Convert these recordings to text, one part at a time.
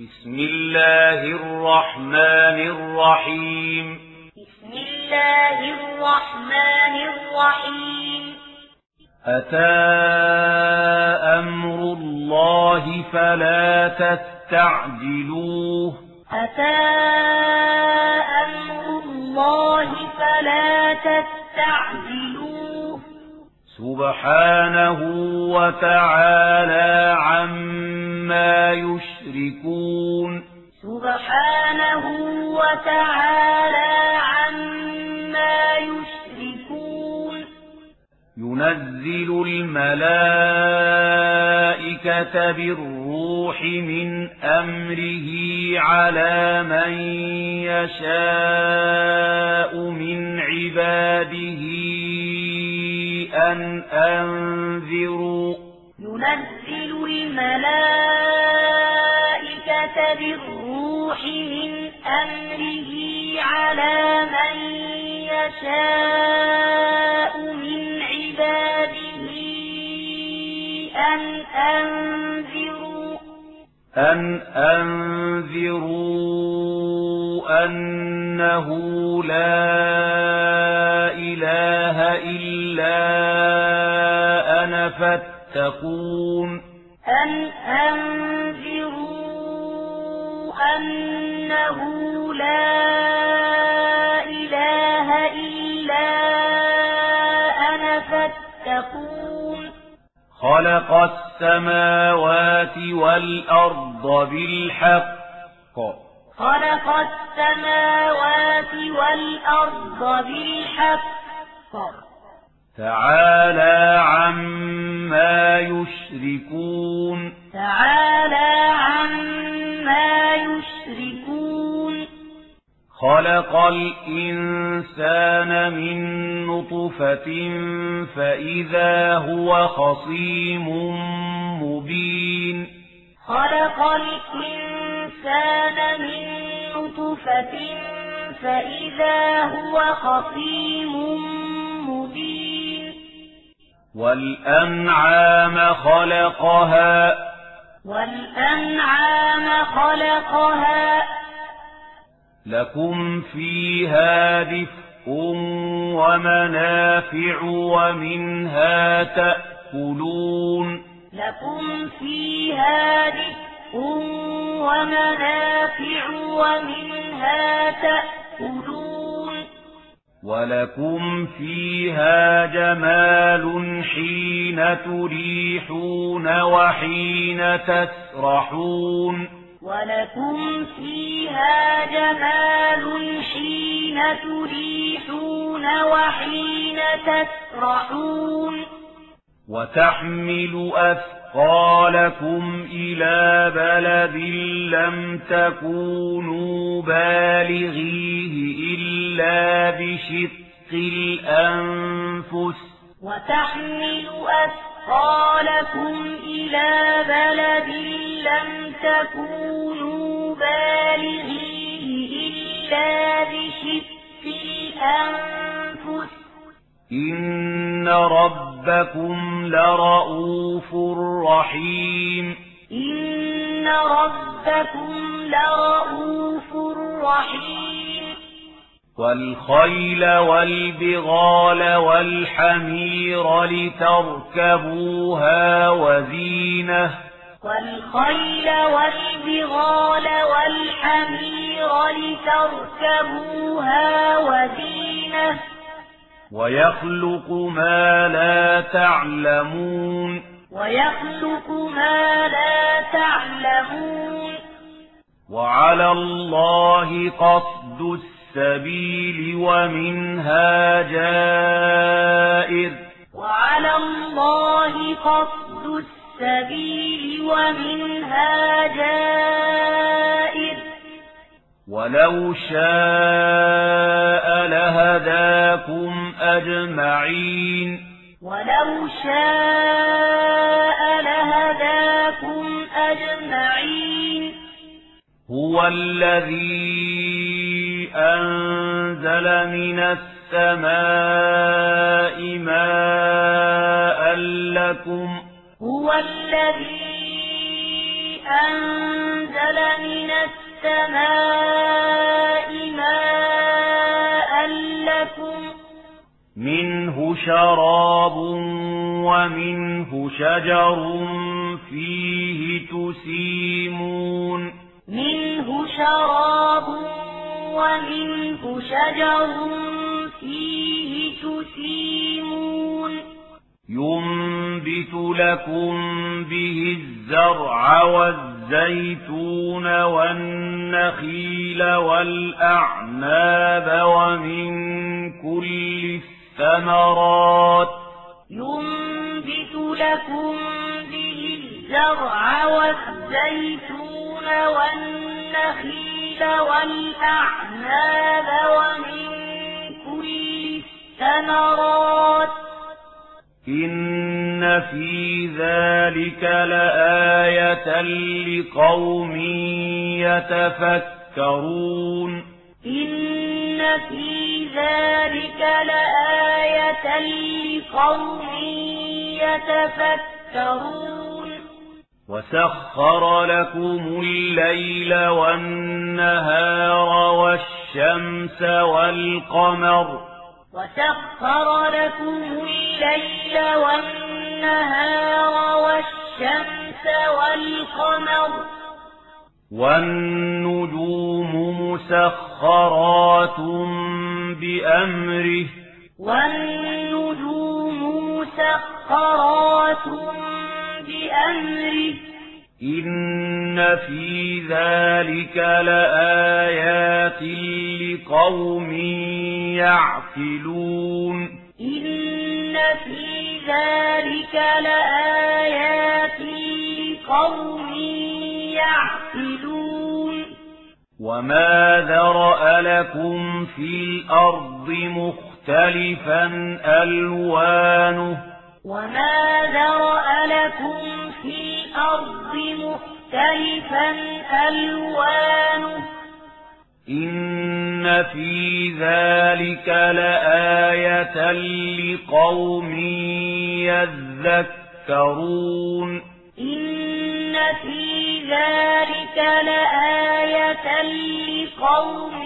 بسم الله الرحمن الرحيم. بسم الله الرحمن الرحيم. أتى أمر الله فلا تستعجلوه. أتى أمر الله فلا تستعجلوه. سبحانه وتعالى عما يشركون سبحانه وتعالى عما يشركون ينزل الملائكة بالروح من أمره على من يشاء من عباده أن أنذروا. ينزل الملائكة بالروح من أمره على من يشاء من عباده أن أنذروا. أن أنذروا أنه لا إله إلا أنا فاتقون أن أنذروا أنه لا إله إلا أنا فاتقون خلق السماوات والأرض بالحق. خلق السماوات والأرض بالحق. تعالى عما يشركون. تعالى عما يشركون. خلق الإنسان من نطفة فإذا هو خصيم مبين خلق الإنسان من نطفة فإذا هو خصيم مبين والأنعام خلقها والأنعام خلقها لكم فيها دفء ومنافع ومنها تأكلون لكم فيها دفء ومنافع ومنها تأكلون ولكم فيها جمال حين تريحون وحين تسرحون ولكم فيها جمال حين تريحون وحين تسرحون وتحمل أثقالكم إلى بلد لم تكونوا بالغيه إلا بشق الأنفس. وتحمل أثقالكم إلى بلد لم تكونوا بالغيه إلا بشق الأنفس إن ربكم لرؤوف رحيم إن ربكم لرؤوف رحيم والخيل والبغال والحمير لتركبوها وزينه والخيل والبغال والحمير لتركبوها وزينة ويخلق ما لا تعلمون ويخلق ما لا تعلمون وعلى الله قصد السبيل ومنها جائر. وعلى الله قصد السبيل ومنها جائر. ولو شاء لهداكم أجمعين. ولو شاء لهداكم أجمعين. هو الذي أنزل من السماء ماء لكم هو الذي أنزل من السماء ماء لكم منه شراب ومنه شجر فيه تسيمون منه شراب ومنه شجر فيه تسيمون. ينبت لكم به الزرع والزيتون والنخيل والأعناب ومن كل الثمرات. ينبت لكم به الزرع والزيتون والنخيل والأعناب ومن كل الثمرات. إن في ذلك لآية لقوم يتفكرون. إن في ذلك لآية لقوم يتفكرون. وسخر لكم الليل والنهار والشمس والقمر. وسخر لكم الليل والنهار والشمس والقمر. والنجوم مسخرات بأمره. والنجوم مسخرات بأمره. إن في ذلك لآيات لقوم يعقلون إن في ذلك لآيات لقوم يعقلون وما ذرأ لكم في الأرض مختلفا ألوانه وما ذرأ لكم في الأرض مختلفا ألوانه إن في ذلك لآية لقوم يذكرون إن في ذلك لآية لقوم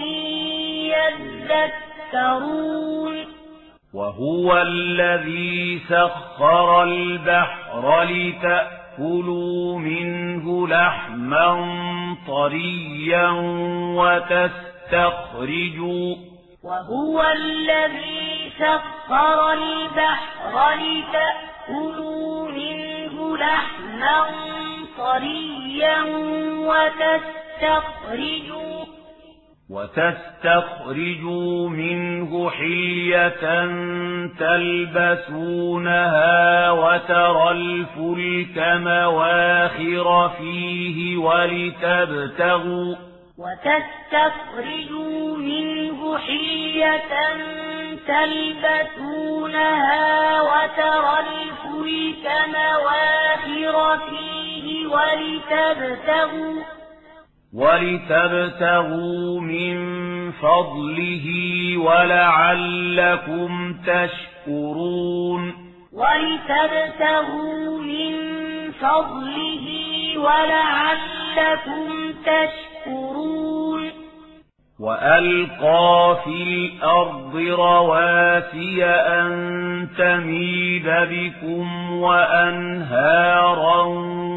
يذكرون وهو الذي سخر البحر لتأكلوا منه لحما طريا وتستخرجوا. وهو الذي سخر البحر لتأكلوا منه لحما طريا وتستخرجوا. وتستخرجوا منه حلية تلبسونها وترى الفلك مواخر فيه ولتبتغوا وتستخرجوا منه حلية تلبسونها وترى الفلك مواخر فيه ولتبتغوا ولتبتغوا من فضله ولعلكم تشكرون. ولتبتغوا من فضله ولعلكم تشكرون. وألقى في الأرض رواسي أن تميد بكم وأنهارا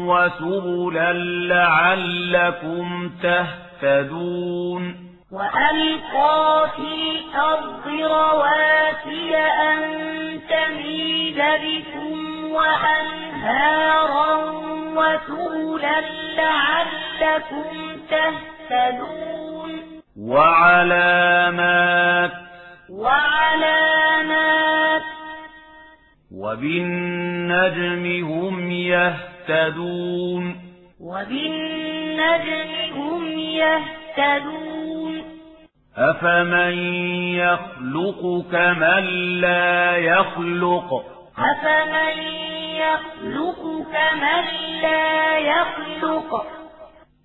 وسبلا لعلكم تهتدون وألقى في الأرض رواسي أن تميد بكم وأنهارا وسبلا لعلكم تهتدون وعلامات وعلامات وبالنجم هم يهتدون وبالنجم هم يهتدون أفمن يخلق كمن لا يخلق؟ أفمن يخلق كمن لا يخلق؟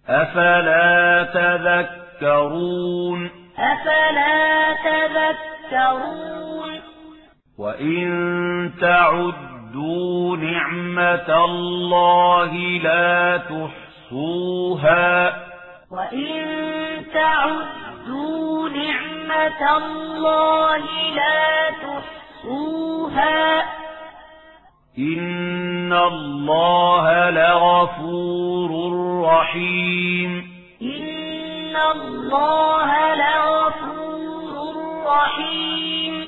أفلا تذكرون أفلا تذكرون؟ وإن تعدوا نعمة الله لا تحصوها. وإن تعدوا نعمة الله لا تحصوها. إن الله لغفور رحيم. إن الله لغفور رحيم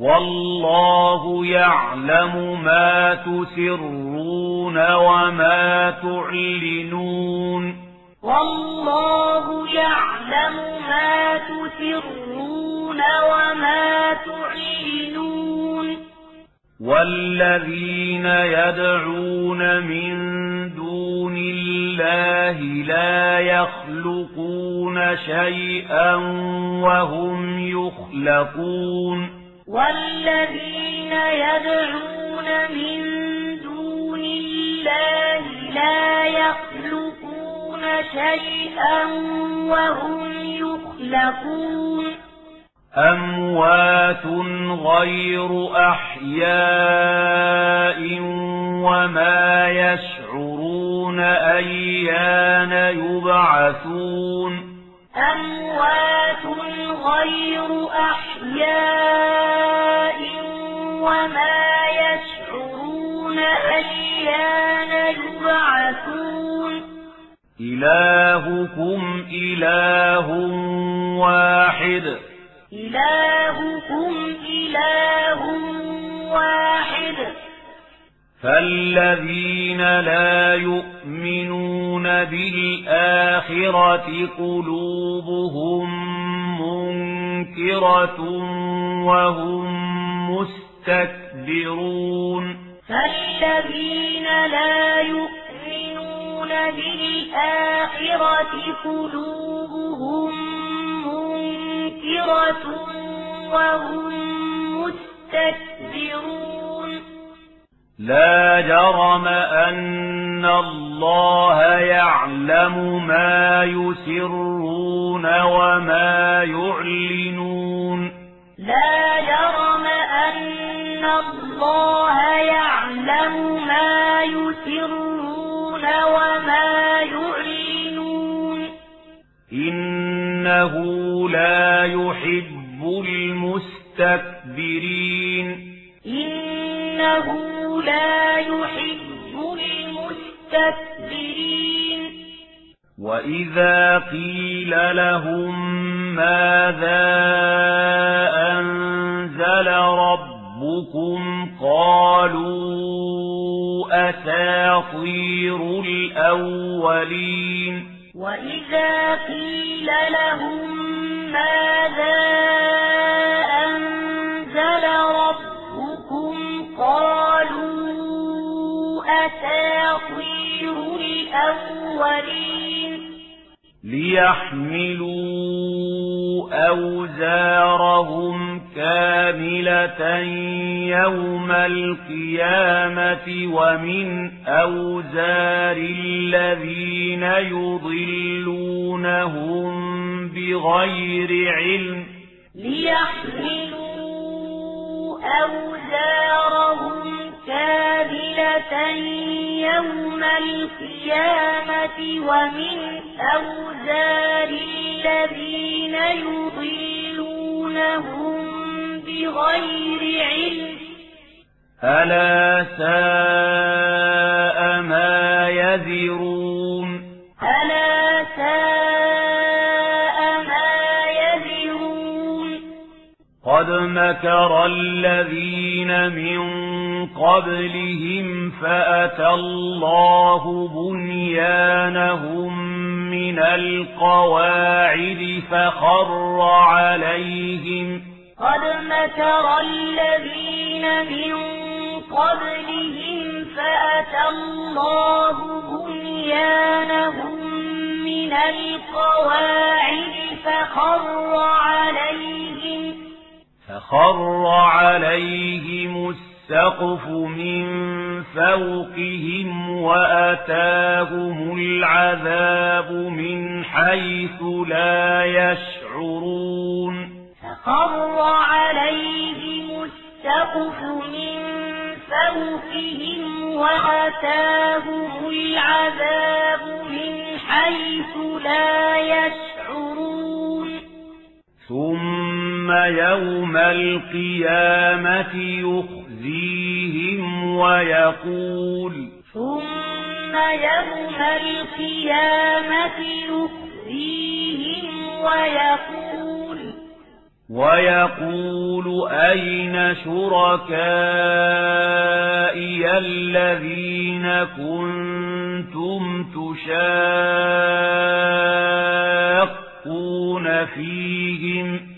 والله يعلم ما تسرون وما تعلنون والله يعلم ما تسرون وما تعلنون والذين يدعون من دون الله لا يخلقون شيئا وهم يخلقون والذين يدعون من دون الله لا يخلقون شيئا وهم يخلقون أموات غير أحياء وما يشعرون أيان يبعثون أموات غير أحياء وما يشعرون أيان يبعثون إلهكم إله واحد إلهكم إله واحد. فالذين لا يؤمنون بالآخرة قلوبهم منكرة وهم مستكبرون. فالذين لا يؤمنون بالآخرة قلوبهم منكرة وهم مستكبرون لا جرم أن الله يعلم ما يسرون وما يعلنون. لا جرم أن الله يعلم ما يسرون وما يعلنون. إنه لا يحب المستكبرين إنه لا يحب المستكبرين وإذا قيل لهم ماذا أنزل ربكم قالوا أساطير الأولين وإذا قيل لهم ماذا أنزل ربكم قالوا أساطير الأولين ليحملوا أوزارهم كاملة يوم القيامة ومن أوزار الذين يضلونهم بغير علم ليحملوا أوزارهم كاملة يوم القيامة ومن أوزار الذين يضلونهم بغير علم ألا ساء ما يذرون ألا مكر الذين من قبلهم فأتى الله بنيانهم من القواعد فخر عليهم قد مكر الذين من قبلهم فأتى الله بنيانهم من القواعد فخر عليهم فخر عليهم السقف من فوقهم وأتاهم العذاب من حيث لا يشعرون. فخر عليهم السقف من فوقهم وأتاهم العذاب من حيث لا يشعرون. ثم يوم القيامة يخزيهم ويقول ثم يوم القيامة يخزيهم ويقول ويقول أين شركائي الذين كنتم تشاقون فيهم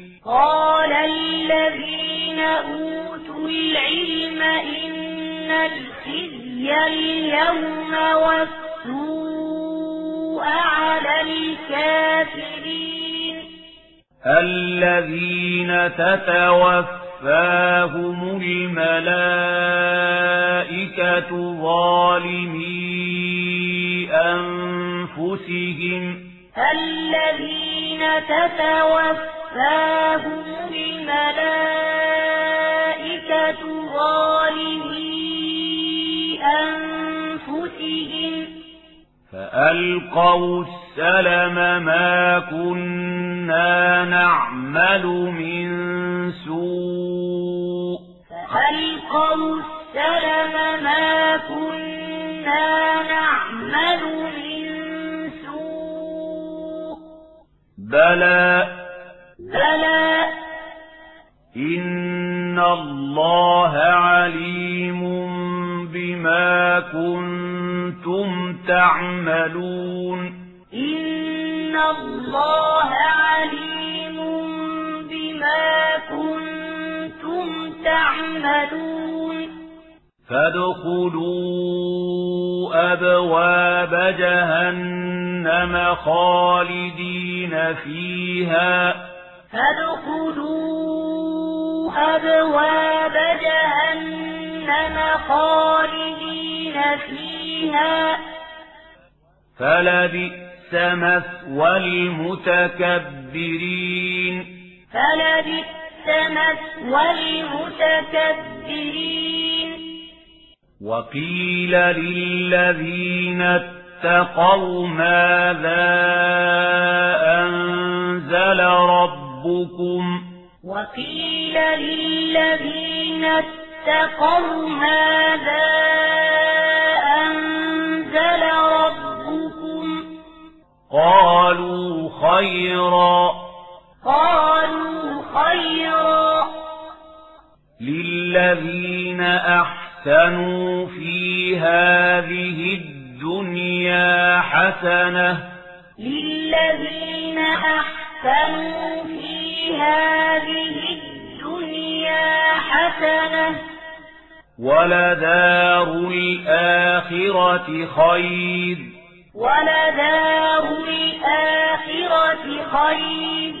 قال الذين أوتوا العلم إن الخزي اليوم والسوء على الكافرين. الذين تتوفاهم الملائكة ظالمي أنفسهم الذين تتوفاهم الملائكة ظالمي أنفسهم. فألقوا السلم ما كنا نعمل من سوء. فألقوا السلم ما كنا نعمل بلى بلى. إن الله عليم بما كنتم تعملون. إن الله عليم بما كنتم تعملون. فادخلوا أبواب جهنم. خالدين فيها. فادخلوا أبواب جهنم خالدين فيها. فلبئس مثوى المتكبرين. فلبئس مثوى المتكبرين. وقيل للذين اتقوا ماذا أنزل ربكم. وقيل للذين اتقوا ماذا أنزل ربكم. قالوا خيرا. قالوا خيرا. للذين أحسنوا في هذه الدنيا حسنة. للذين أحسنوا في هذه الدنيا حسنة. ولدار الآخرة خير. ولدار الآخرة خير.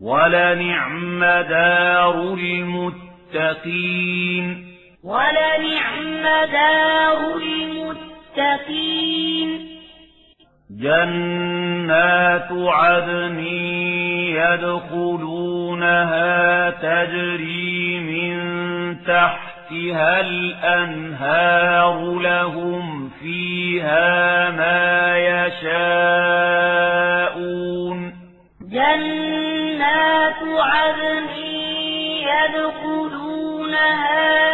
ولنعم دار المتقين. ولنعم دار المتقين. جنات عدن يدخلونها تجري من تحتها الأنهار لهم فيها ما يشاءون. جنات عدن يدخلونها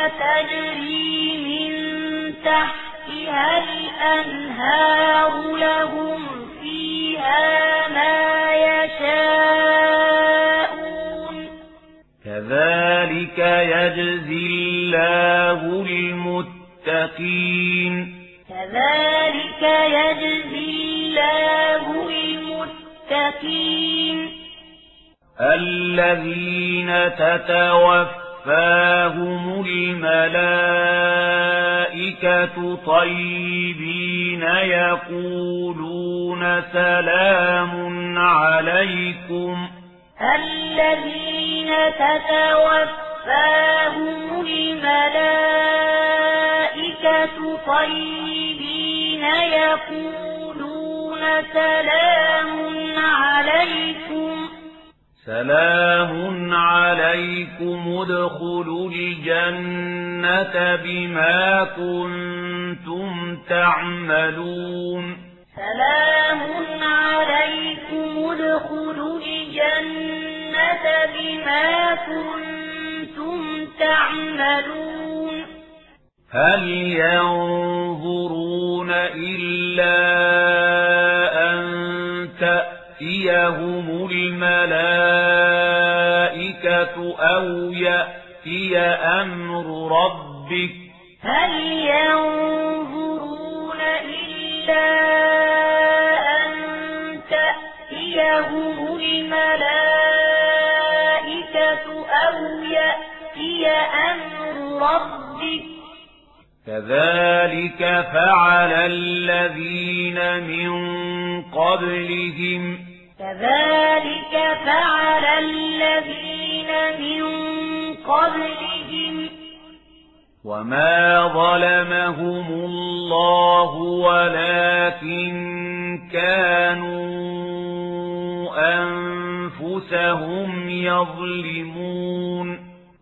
تجري من تحتها الأنهار لهم فيها ما يشاءون. كذلك يجزي الله المتقين. كذلك يجزي الله المتقين. الذين تتوفاهم تتوفاهم الملائكة طيبين يقولون سلام عليكم الذين تتوفاهم الملائكة طيبين يقولون سلام عليكم سلام عليكم ادخلوا الجنة بما كنتم تعملون. سلام عليكم ادخلوا الجنة بما كنتم تعملون. هل ينظرون إلا تأتيهم الملائكة أو يأتي أمر ربك هل ينظرون إلا أن تأتيهم الملائكة أو يأتي أمر ربك كذلك فعل الذين من قبلهم كذلك فعل الذين من قبلهم. وما ظلمهم الله ولكن كانوا أنفسهم يظلمون.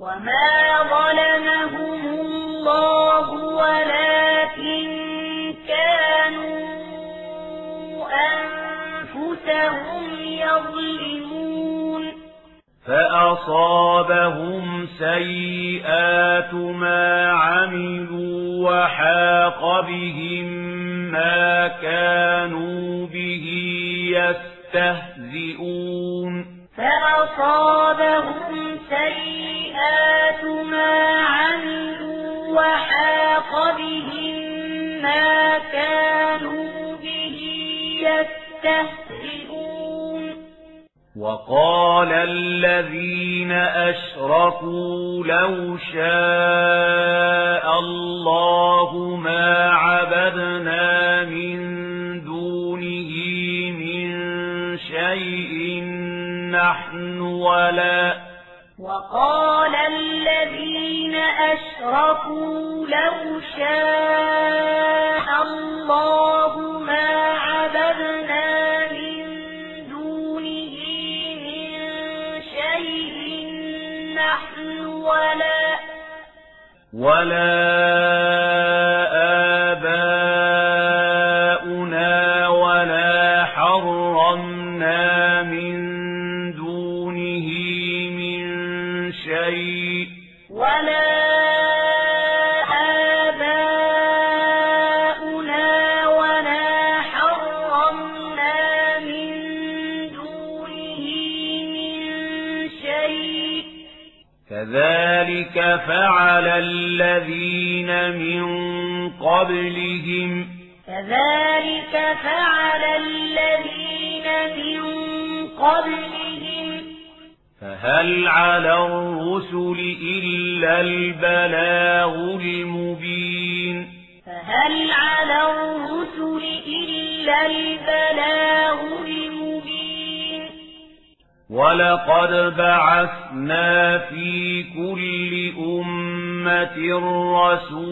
وما ظلمهم الله ولكن كانوا أنفسهم يظلمون. فأصابهم سيئات ما عملوا وحاق بهم ما كانوا به يستهزئون. فأصابهم سيئات ما عملوا وحاق بهم ما كانوا به يستهزئون. وقال الذين أشركوا لو شاء الله ما عبدنا من دونه من شيء نحن ولا وقال الذين أشركوا لو شاء الله ما ولا قبلهم. كذلك فعل الذين من قبلهم. فهل على الرسل إلا البلاغ المبين. فهل على الرسل إلا البلاغ المبين. ولقد بعثنا في كل أمة رسولا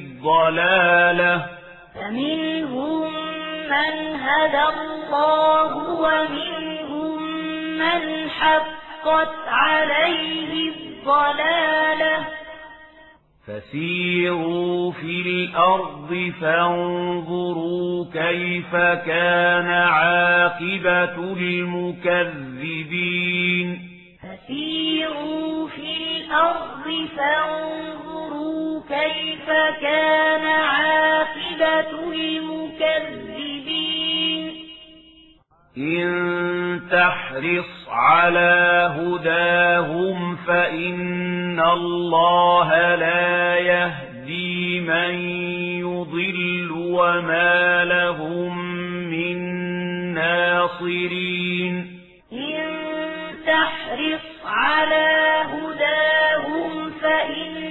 الضلالة. فمنهم من هدى الله ومنهم من حقت عليه الضلالة. فسيروا في الأرض فانظروا كيف كان عاقبة المكذبين. فسيروا في الأرض فانظروا كيف كان عاقبة المكذبين؟ إن تحرص على هداهم فإن الله لا يهدي من يضل وما لهم من ناصرين. تحرص على هداهم فإن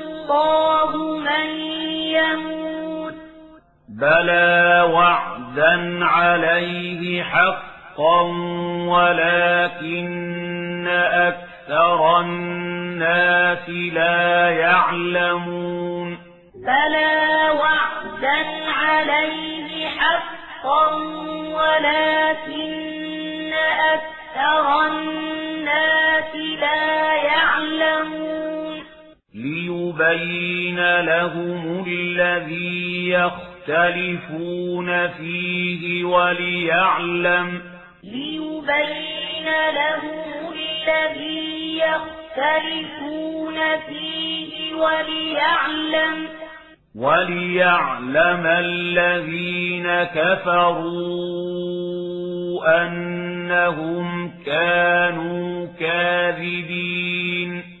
الله من يموت. بلى وعدا عليه حقا ولكن أكثر الناس لا يعلمون. بلى وعدا عليه حقا ولكن أكثر الناس لا يعلمون. ليبين لهم الذي يختلفون فيه وليعلم ليبين لهم الذي يختلفون فيه وليعلم وليعلم الذين كفروا أنهم كانوا كاذبين.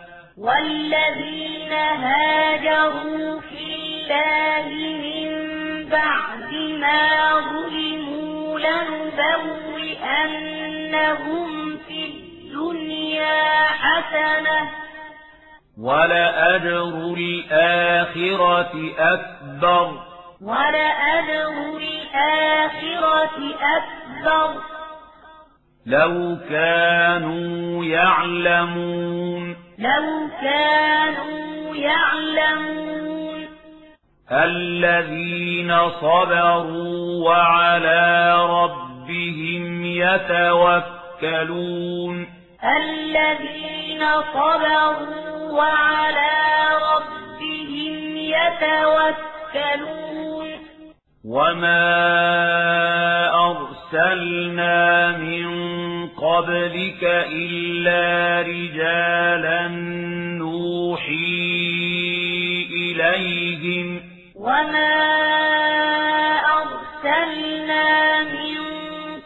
والذين هاجروا في الله من بعد ما ظلموا لنبوئنهم في الدنيا حسنة. ولأجر الآخرة أكبر. ولأجر الآخرة أكبر. لو كانوا يعلمون لو كانوا يعلمون الذين صبروا وعلى ربهم يتوكلون الذين صبروا وعلى ربهم يتوكلون وما أرسلنا من قبلك إلا رجالا نوحي إليهم. وما أرسلنا من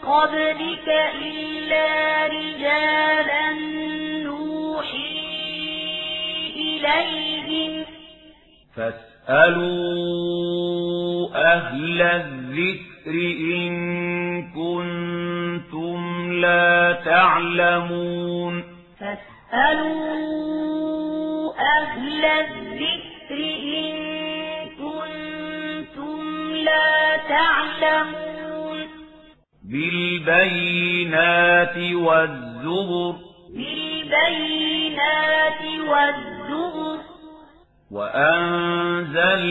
قبلك إلا رجالا نوحي إليهم. فاسألوا أهل الذكر إن كنتم لا تعلمون فاسألوا أهل الذكر إن كنتم لا تعلمون بالبينات والزبر بالبينات والزبر وأنزلنا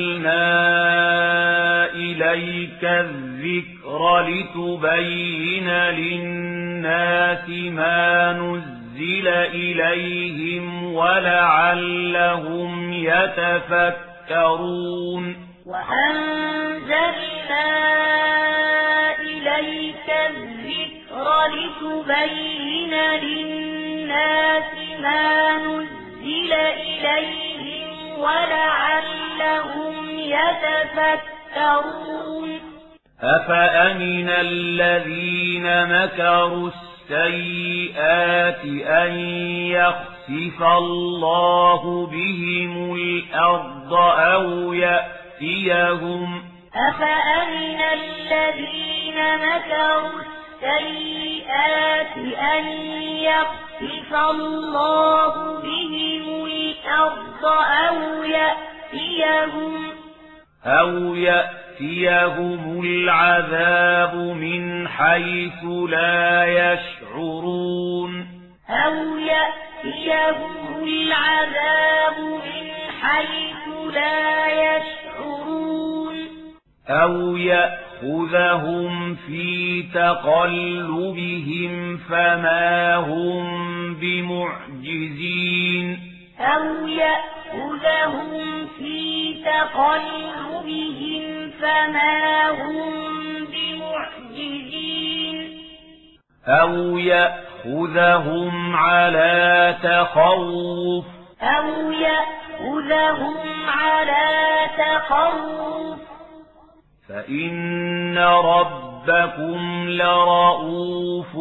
إليك الذكر لتبين للناس ما نزل إليهم ولعلهم يتفكرون وأنزلنا إليك الذكر لتبين للناس ما نزل إليهم ولعلهم يتفكرون. أفأمن الذين مكروا السيئات أن يخسف الله بهم الأرض أو يأتيهم؟ أفأمن الذين مكروا السيئات أن يخسف الله بهم الأرض أو يأتيهم أو يأتيهم العذاب من حيث لا يشعرون. أو يأتيهم العذاب من حيث لا يشعرون. أو يأخذهم في تقلبهم فما هم بمعجزين أو يأخذهم في تقلبهم فما هم بمعجزين أو يأخذهم على تخوف أو يأخذهم على تخوف فإن ربكم لرؤوف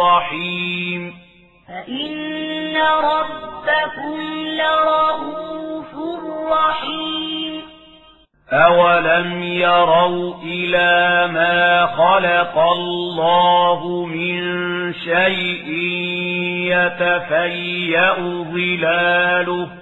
رحيم فإن ربكم لرؤوف رحيم أولم يروا إلى ما خلق الله من شيء يتفيأ ظلاله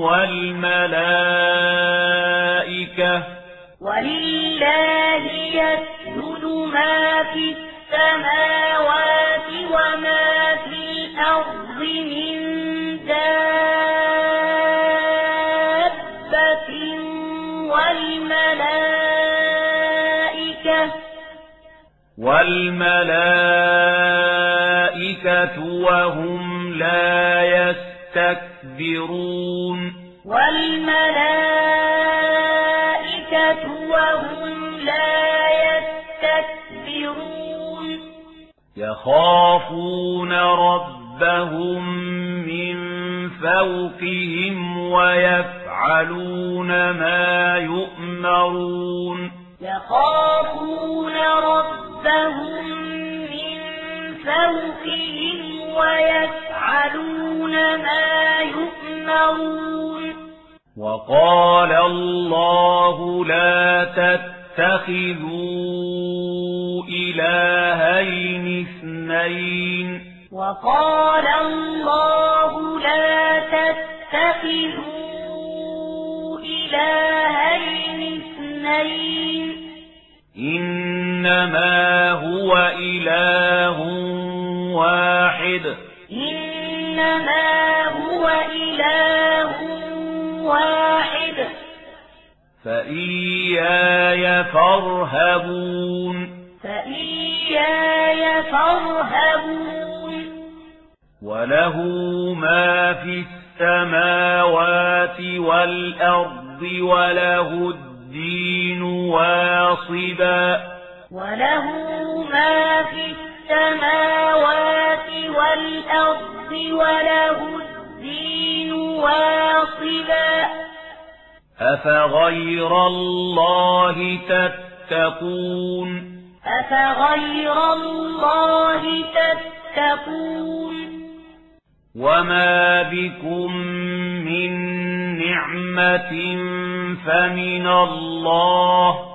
والملائكة. ولله يسجد ما في السماوات وما في الأرض من دابة والملائكة. والملائكة وهم لا يستكبرون. والملائكة وهم لا يستكبرون. يخافون ربهم من فوقهم ويفعلون ما يؤمرون. يخافون ربهم من فوقهم ويفعلون ما يؤمرون. وقال الله لا تتخذوا إلهين اثنين. وقال الله لا تتخذوا إلهين اثنين. إنما هو إله واحد. إنما هو إله واحد. فإياي فارهبون. فإياي فارهبون. وله ما في السماوات والأرض وله الدين واصبا. وله ما في السماوات والأرض وله الدين واصبا. أفغير الله تتقون؟ أفغير الله تتقون. وما بكم من نعمة فمن الله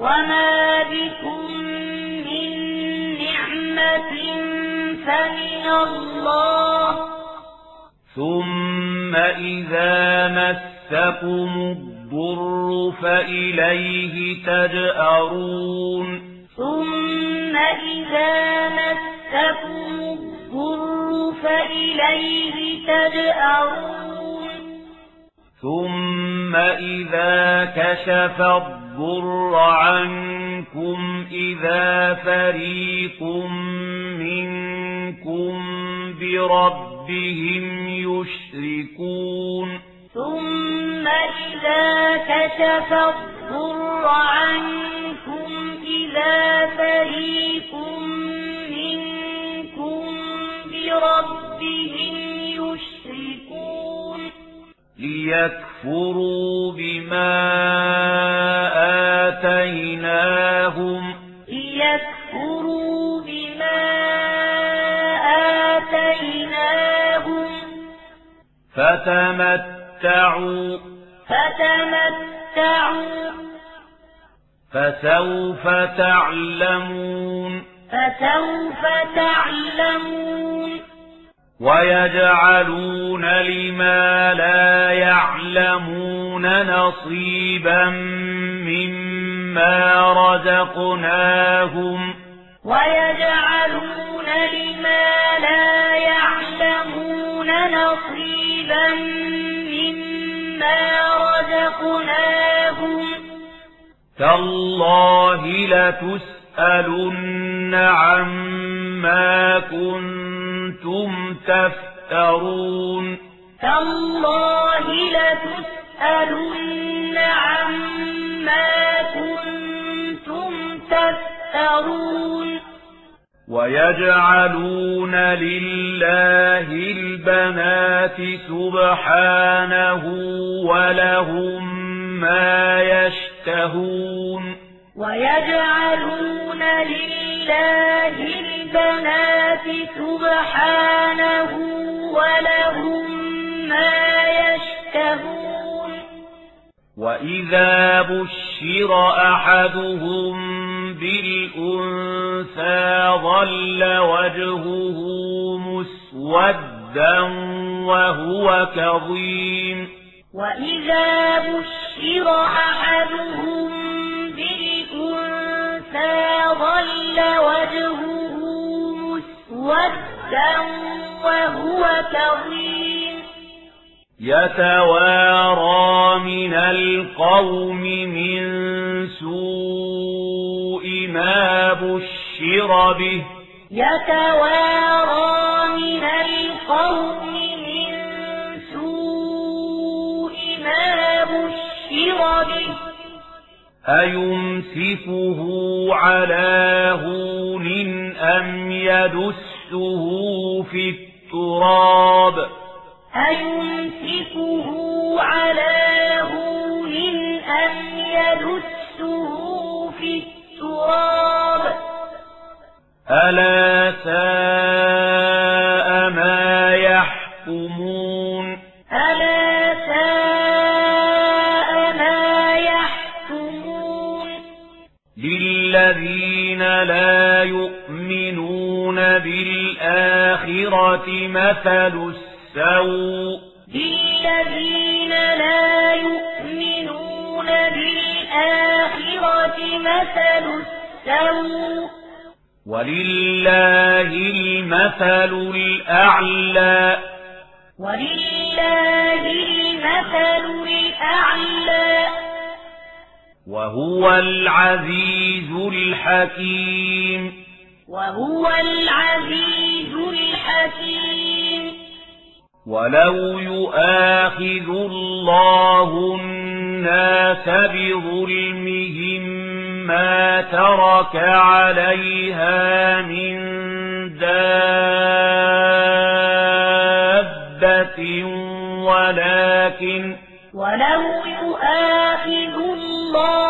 وما بكم من نعمة فمن الله ثم إذا مسكم الضر فإليه تجأرون ثم إذا مسكم الضر فإليه تجأرون ثم إذا كشف الضر عنكم إذا فريق منكم بربهم يشركون ثم إذا كشف الضر عنكم إذا فريق منكم بربهم يشركون ليكفروا بما آتيناهم ليكفروا بما آتيناهم فتمتعوا فتمتعوا فسوف تعلمون فسوف تعلمون ويجعلون لما لا يعلمون نصيبا مما رزقناهم. ويجعلون لما لا يعلمون نصيبا مما رزقناهم. تالله لتسألن عما كنتم تفترون. تالله لتسألن عما كنتم تفترون. ويجعلون لله البنات سبحانه ولهم ما يشتهون. ويجعلون لله البنات سبحانه ولهم ما يشتهون. وإذا بشر أحدهم بالأنثى ظل وجهه مسودا وهو كظيم. وإذا بشر أحدهم بالأنثى ظل وجهه مسودا وهو كظيم يتوارى من القوم من سوء ما بشر به يتوارى من القوم من سوء ما بشر به أيمسكه على هون أم يدسه في التراب أيمسكه على هون أم يدسه في التراب ألا ساء بالآخرة مثل السوء. للذين لا يؤمنون بالآخرة مثل السوء. ولله المثل الأعلى. ولله المثل الأعلى. وهو العزيز الحكيم. وهو العزيز الحكيم. ولو يؤاخذ الله الناس بظلمهم ما ترك عليها من دابة ولكن ولو يؤاخذ الله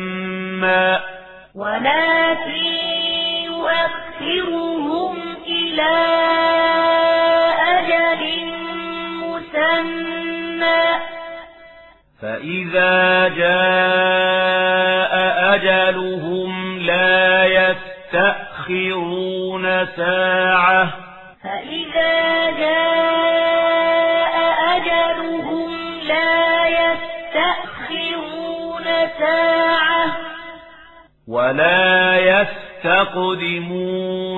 فإذا جاء أجلهم لا يستأخرون ساعة فإذا جاء أجلهم لا يستأخرون ساعة ولا يستقدمون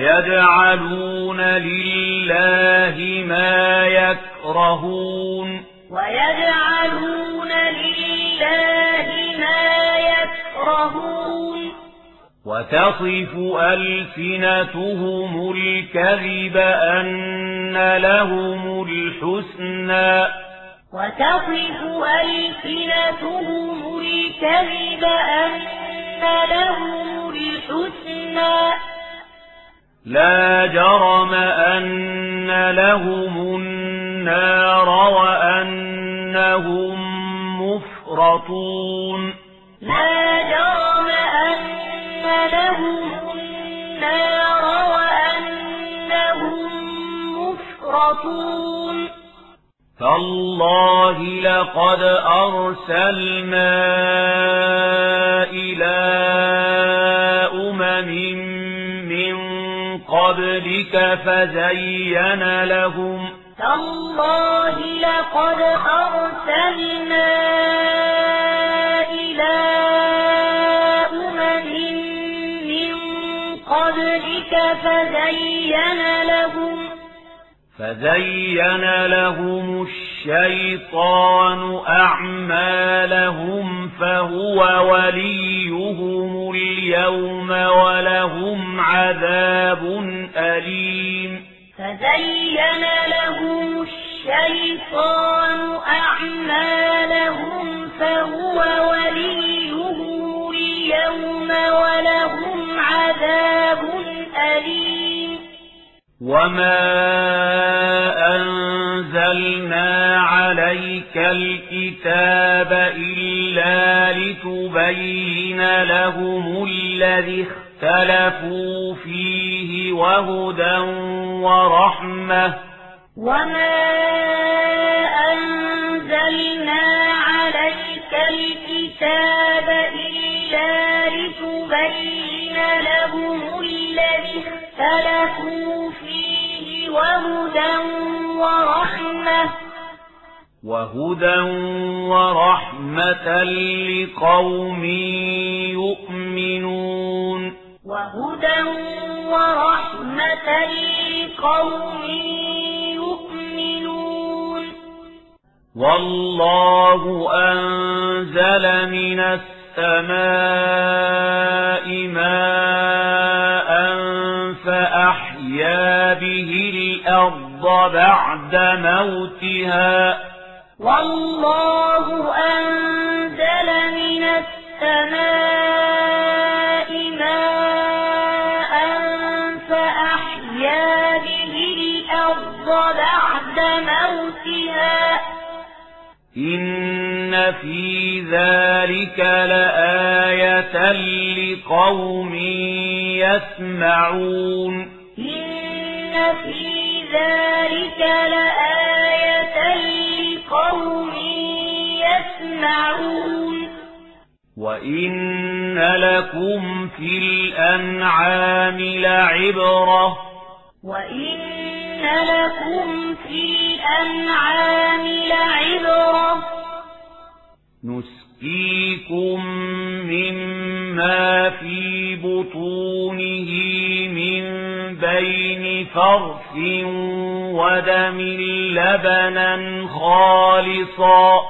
ويجعلون لله ما يكرهون. ويجعلون لله ما يكرهون. وتصف ألسنتهم الكذب أن لهم الحسنى. وتصف ألسنتهم الكذب أن لهم الحسنى. لا جرم أن لهم النار وأنهم مفرطون. لا جرم أن لهم النار وأنهم مفرطون. فالله لقد أرسلنا إلى أمم قبلك فزين لهم. تالله لقد أرسلنا إلى أمم من قبلك فزين لهم. فزين لهم الشيطان أعمالهم فهو وليهم اليوم ولهم عذاب أليم فزين لهم الشيطان أعمالهم فهو وليهم اليوم ولهم عذاب أليم وما أنزلنا عليك الكتاب إلا لتبين لهم الذي اختلفوا فيه وهدى ورحمة وما أنزلنا عليك الكتاب إلا لتبين لهم الذي اختلفوا فيه وهدى ورحمة. وهدى ورحمة لقوم يؤمنون. وهدى ورحمة لقوم يؤمنون. والله أنزل من السماء ماء فأحيا به الأرض بعد موتها. والله أنزل من السماء ماء فأحيا به الأرض بعد موتها. إن في ذلك لآية لقوم يسمعون. إن في ذلك لآية لقوم يسمعون وإن لكم في الأنعام لعبرة وإن لكم في الأنعام لعبرة نسقيكم مما في بطونه من بين فرث ودم لبنا خالصا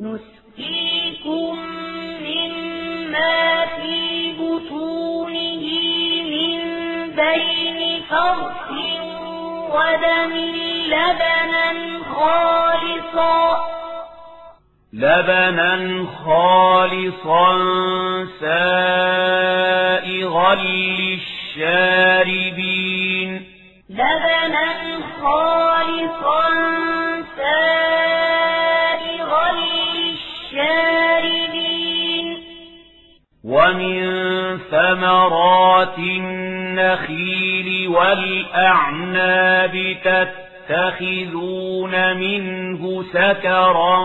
نسقيكم مما في بطونه بين فرث ودم لبنا خالصا لبنا خالصا سائغا للشاربين. لبنا خالصا سائغا للشاربين. ومن ثمرات النخيل والأعناب تتخذون منه سكرا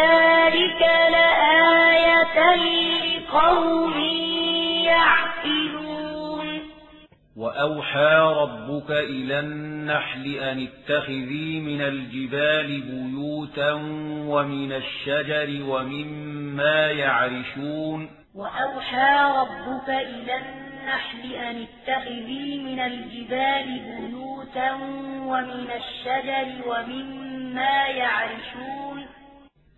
ذلك لآية لقوم يعقلون وأوحى ربك إلى النحل أن اتخذي من الجبال بيوتا ومن الشجر ومما يعرشون وأوحى ربك إلى النحل أن اتخذي من الجبال بيوتا ومن الشجر ومما يعرشون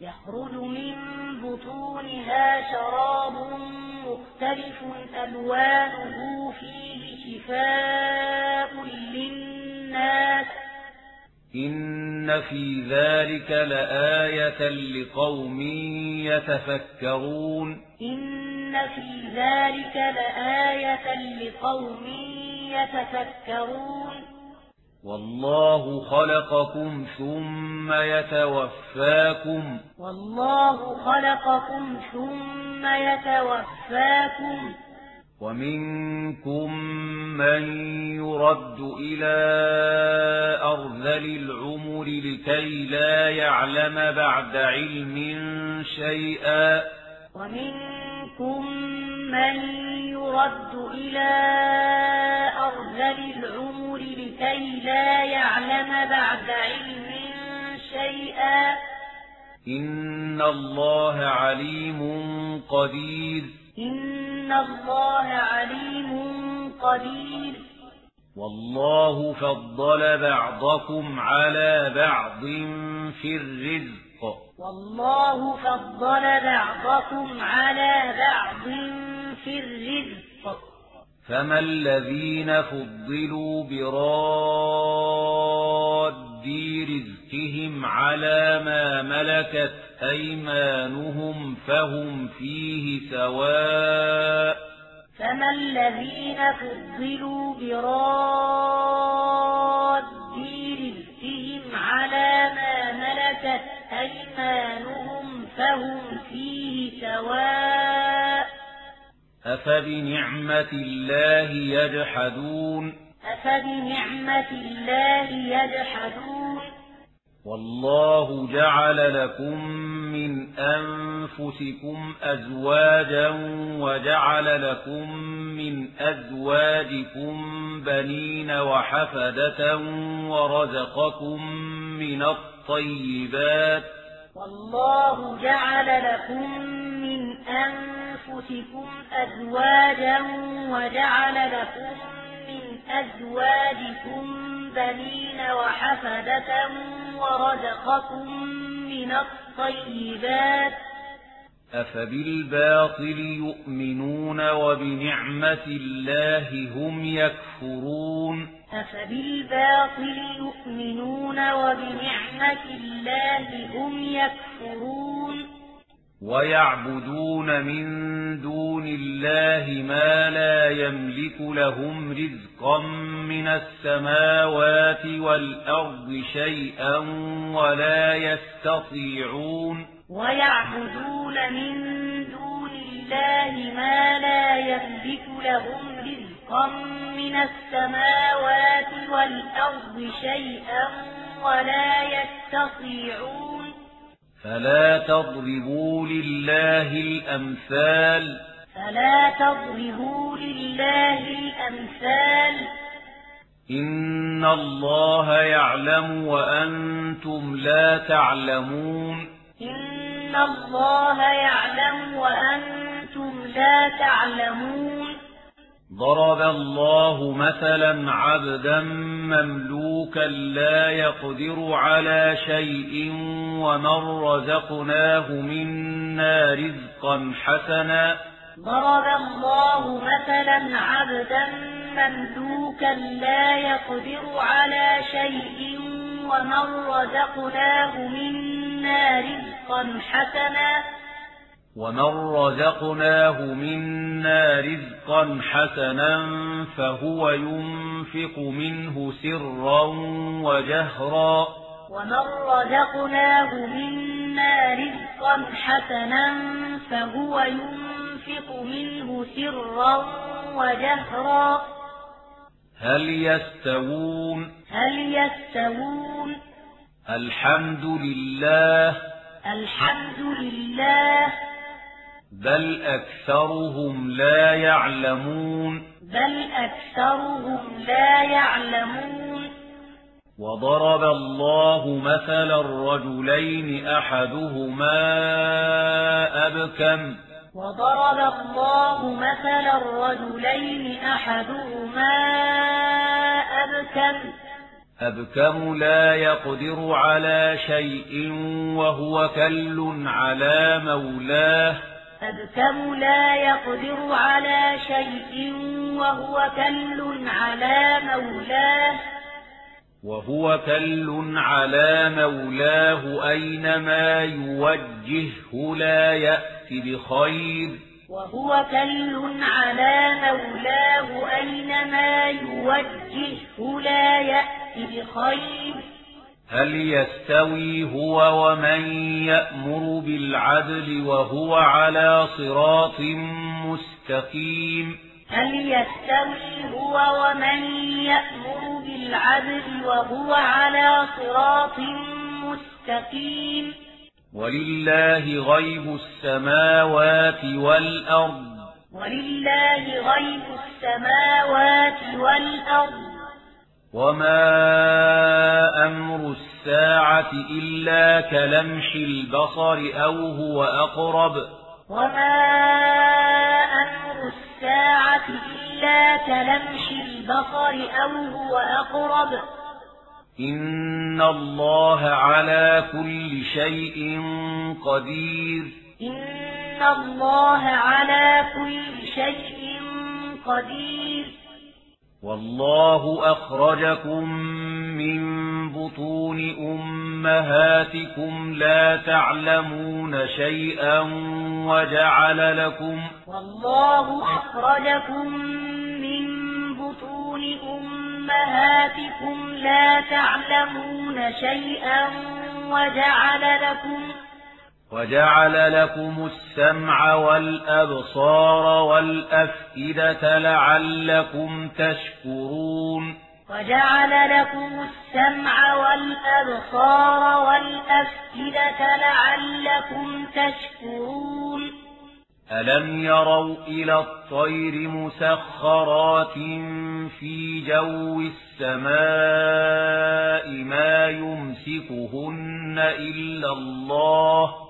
يخرج من بطونها شراب مختلف ألوانه فيه شفاء للناس. إن في ذلك لآية لقوم يتفكرون. إن في ذلك لآية لقوم يتفكرون. والله خلقكم ثم يتوفاكم. والله خلقكم ثم يتوفاكم. ومنكم من يرد إلى أرذل العمر لكي لا يعلم بعد علم شيئا. ومنكم من يرد إلى أرذل العمر لكي لا يعلم بعد علم شيئا. إن الله عليم قدير. إن الله عليم قدير. والله فضل بعضكم على بعض في الرزق. والله فضل بعضكم على بعض في الرزق. فما الذين فضلوا براد رزقهم على ما ملكت أيمانهم فهم فيه سواء. فما الذين فضلوا براد رزقهم على ما ملكت أيمانهم فهم فيه سواء أفبنعمة الله يجحدون؟ أفبنعمة الله يجحدون؟ والله جعل لكم من أنفسكم أزواجا وجعل لكم من أزواجكم بنين وحفدة ورزقكم من الطيبات والله جعل لكم من أنفسكم أزواجا وجعل لكم من أزواجكم بنين وحفدة ورزقكم من الطيبات. أفبالباطل يؤمنون وبنعمة الله هم يكفرون. أفبالباطل يؤمنون وبنعمة الله هم يكفرون. ويعبدون من دون الله ما لا يملك لهم رزقا من السماوات والأرض شيئا ولا يستطيعون ويعبدون من دون الله ما لا يملك لهم رزقا من السماوات والأرض شيئا ولا يستطيعون فلا تضربوا لله الأمثال. فلا تضربوا لله الأمثال. إن الله يعلم وأنتم لا تعلمون. إن الله يعلم وأنتم لا تعلمون. ضرب الله مثلا عبدا مملوكا لا يقدر على شيء ومن رزقناه منا رزقا حسنا. ضرب الله مثلا عبدا مملوكا لا يقدر على شيء ومن رزقناه منا رزقا حسنا. ومن رزقناه منا رزقا حسنا فهو ينفق منه سرا وجهرا. ومن رزقناه منا رزقا حسنا فهو ينفق منه سرا وجهرا. هل يستوون؟ هل يستوون؟ الحمد لله. الحمد لله. بل أكثرهم لا يعلمون. بل أكثرهم لا يعلمون. وضرب الله مثلا الرجلين أحدهما أبكم. وضرب الله مثلا الرجلين أحدهما أبكم. أبكم لا يقدر على شيء وهو كل على مولاه. أبكم لا يقدر على شيء وهو كل على مولاه وهو كل على مولاه أينما يوجهه لا يأتي بخير وهو كل على مولاه أينما يوجهه لا يأتي بخير هل يستوي هو ومن يأمر بالعدل وهو على صراط مستقيم. هل يستوي هو ومن يأمر بالعدل وهو على صراط مستقيم. ولله غيب السماوات والأرض. ولله غيب السماوات والأرض. وما أمر الساعة إلا كلمح البصر أو هو أقرب وما أمر الساعة إلا كلمح البصر أو هو أقرب إن الله على كل شيء قدير إن الله على كل شيء قدير والله أخرجكم من بطون أمهاتكم لا تعلمون شيئا وجعل لكم والله أخرجكم من بطون أمهاتكم لا تعلمون شيئا وجعل لكم وجعل لكم السمع والأبصار والأفئدة لعلكم تشكرون. وجعل لكم السمع والأبصار والأفئدة لعلكم تشكرون. ألم يروا إلى الطير مسخرات في جو السماء ما يمسكهن إلا الله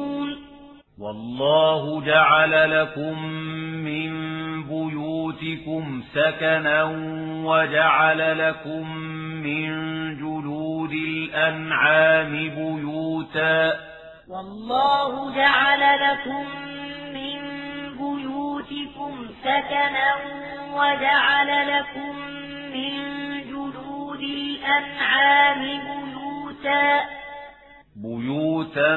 والله جعل لكم من بيوتكم سكنا وجعل لكم من جلود الأنعام بيوتا. والله جعل لكم من بيوتكم سكنا وجعل لكم من جلود الأنعام بيوتا. بيوتا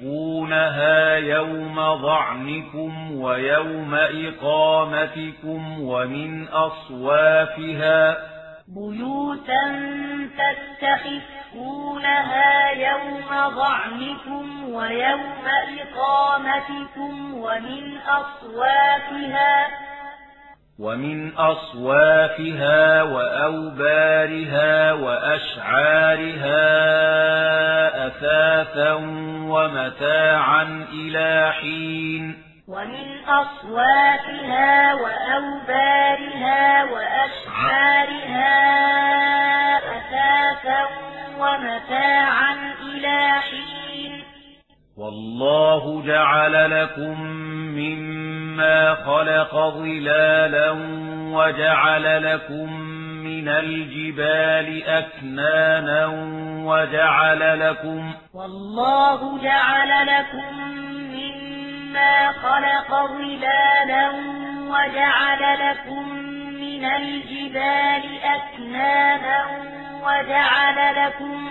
تستخفونها يوم ضعنكم ويوم إقامتكم ومن أصوافها بيوتا تستخفونها يوم ضعنكم ويوم إقامتكم ومن أصوافها ومن أصوافها وأوبارها وأشعارها أثاثا ومتاعا إلى حين. ومن أصوافها وأوبارها وأشعارها أثاثا ومتاعا إلى حين. والله جعل لكم مما خلق ظلالا وجعل لكم من الجبال أكنانا وجعل لكم والله جعل لكم مما خلق ظلالا وجعل لكم من الجبال أكنانا وجعل لكم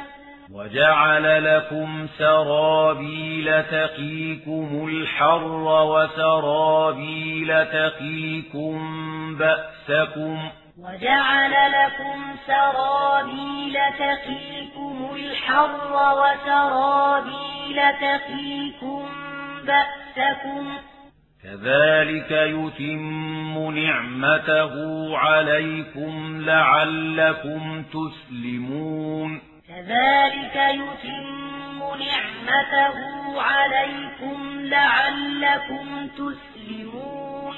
وجعل لكم سرابيل تقيكم الحر وسرابيل تقيكم بأسكم وجعل لكم سرابيل تقيكم الحر وسرابيل تقيكم بأسكم. كذلك يتم نعمته عليكم لعلكم تسلمون. كذلك يتم نعمته عليكم لعلكم تسلمون.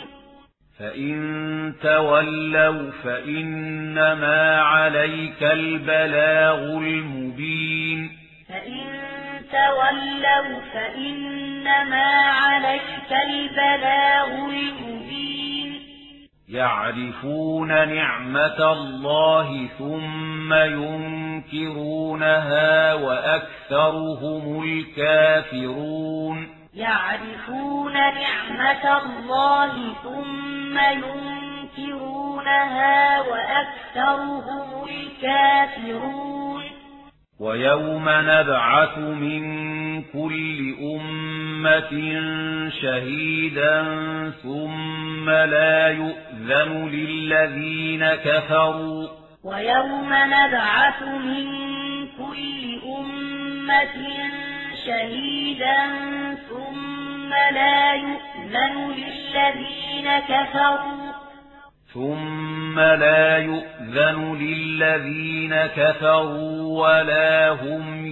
فإن تولوا فإنما عليك البلاغ المبين. فإن تولوا فإنما عليك البلاغ المبين. يعرفون نعمة الله ثم ينكرونها وأكثرهم الكافرون. يعرفون نعمة الله ثم ينكرونها وأكثرهم الكافرون. ويوم نبعث من كل أمة شهيدا ثم لا يؤذن للذين كفروا. ويوم نبعث من كل أمة شهيدا ثم لا يؤذن للذين كفروا. ثم لا يؤذن للذين كفروا ولا هم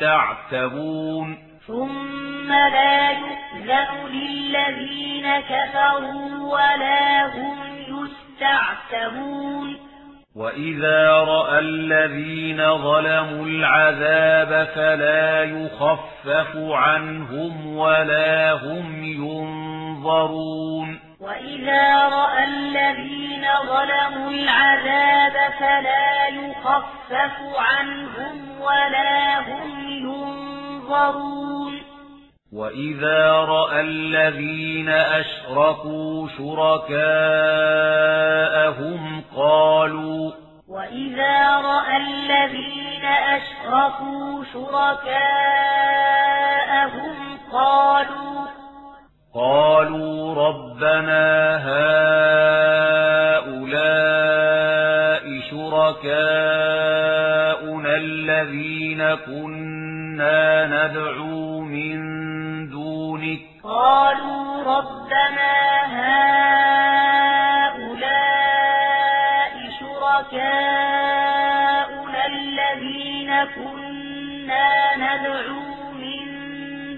يستعتبون ثم لا يؤذن للذين كفروا ولا هم يستعتبون وإذا رأى الذين ظلموا العذاب فلا يخفف عنهم ولا هم ينظرون وإذا رأى الذين ظلموا العذاب فلا يخفف عنهم ولا هم ينظرون وإذا رأى الذين أشركوا شركاءهم قالوا وإذا رأى الذين أشركوا شركاءهم قالوا قالوا ربنا هؤلاء شركاؤنا الذين كنا ندعو من قالوا ربنا هؤلاء شركاؤنا الذين كنا ندعو من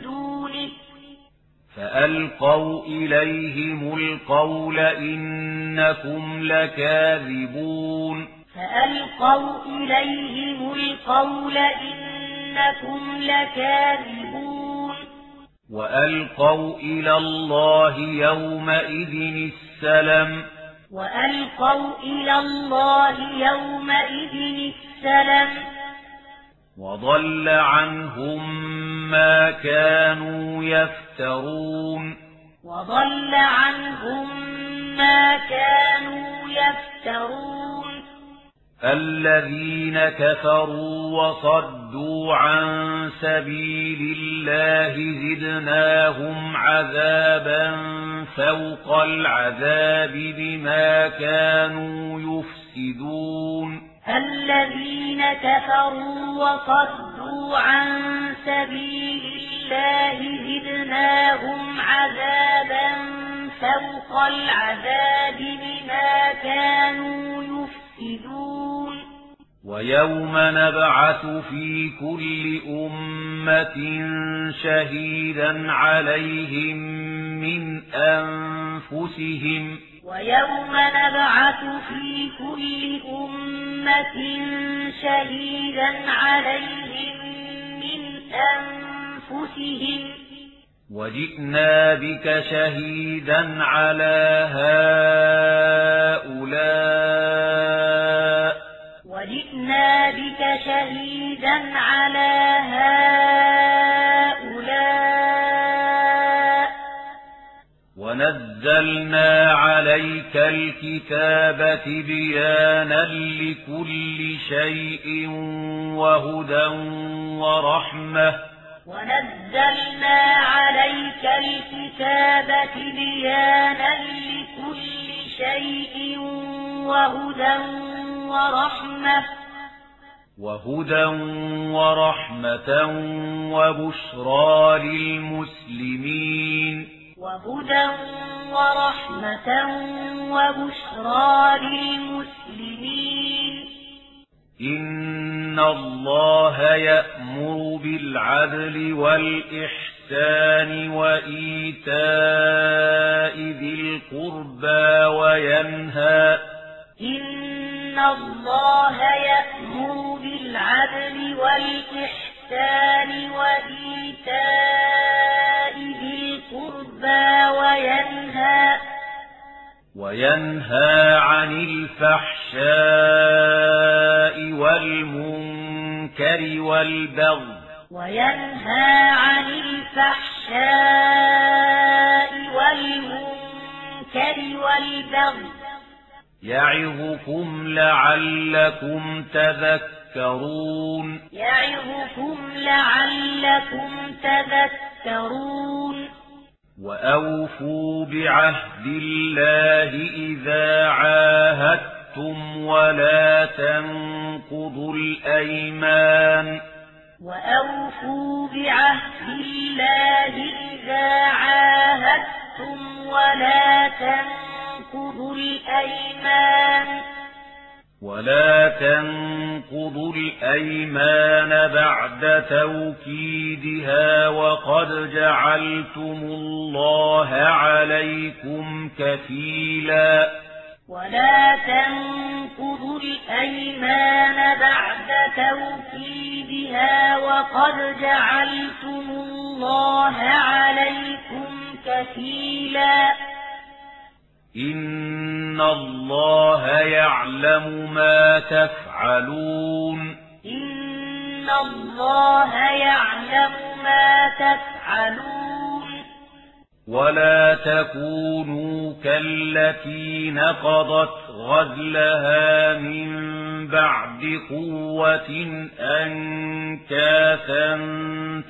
دونك فألقوا إليهم القول إنكم لكاذبون فألقوا إليهم القول إنكم لكاذبون وألقوا إلى الله يومئذ السلم وألقوا إلى الله يومئذ السلم وضل عنهم ما كانوا يفترون وضل عنهم ما كانوا يفترون الذين كفروا وصدوا عن سبيل الله زدناهم عذابا فوق العذاب بما كانوا يفسدون. الذين كفروا وصدوا عن سبيل الله زدناهم عذابا فوق العذاب بما كانوا يفسدون. ويوم نبعث في كل أمة شهيدا عليهم من أنفسهم. ويوم نبعث في كل أمة شهيدا عليهم من أنفسهم. وجئنا بك شهيدا على هؤلاء وجئنا بك شهيدا على هؤلاء ونزلنا عليك الكتاب بيانا لكل شيء وهدى ورحمة ونزلنا عليك الكتاب بيانا لكل شيء وهدى ورحمة. وهدى ورحمة وبشرى للمسلمين. وهدى ورحمة وبشرى للمسلمين. إن الله يأمر بالعدل والإحسان وإيتاء ذي القربى وينهى إن الله يأمر بالعدل والإحسان وإيتاء ذي القربى وينهى وينهى عن الفحشاء والمنكر والبغي وينهى عن الفحشاء والمنكر والبغي يعظكم لعلكم تذكرون يعظكم لعلكم تذكرون وأوفوا بعهد الله إذا عاهدتم ولا تنقضوا الأيمان وأوفوا بعهد الله إذا عاهدتم ولا تنقضوا الأيمان ولا تنقضوا الأيمان بعد توكيدها وقد جعلتم الله عليكم كفيلا ولا تنقضوا الأيمان بعد توكيدها وقد جعلتم الله عليكم كفيلا. إن الله يعلم ما تفعلون. إن الله يعلم ما تفعلون. ولا تكونوا كالتي نقضت غزلها من بعد قوة أنكاثا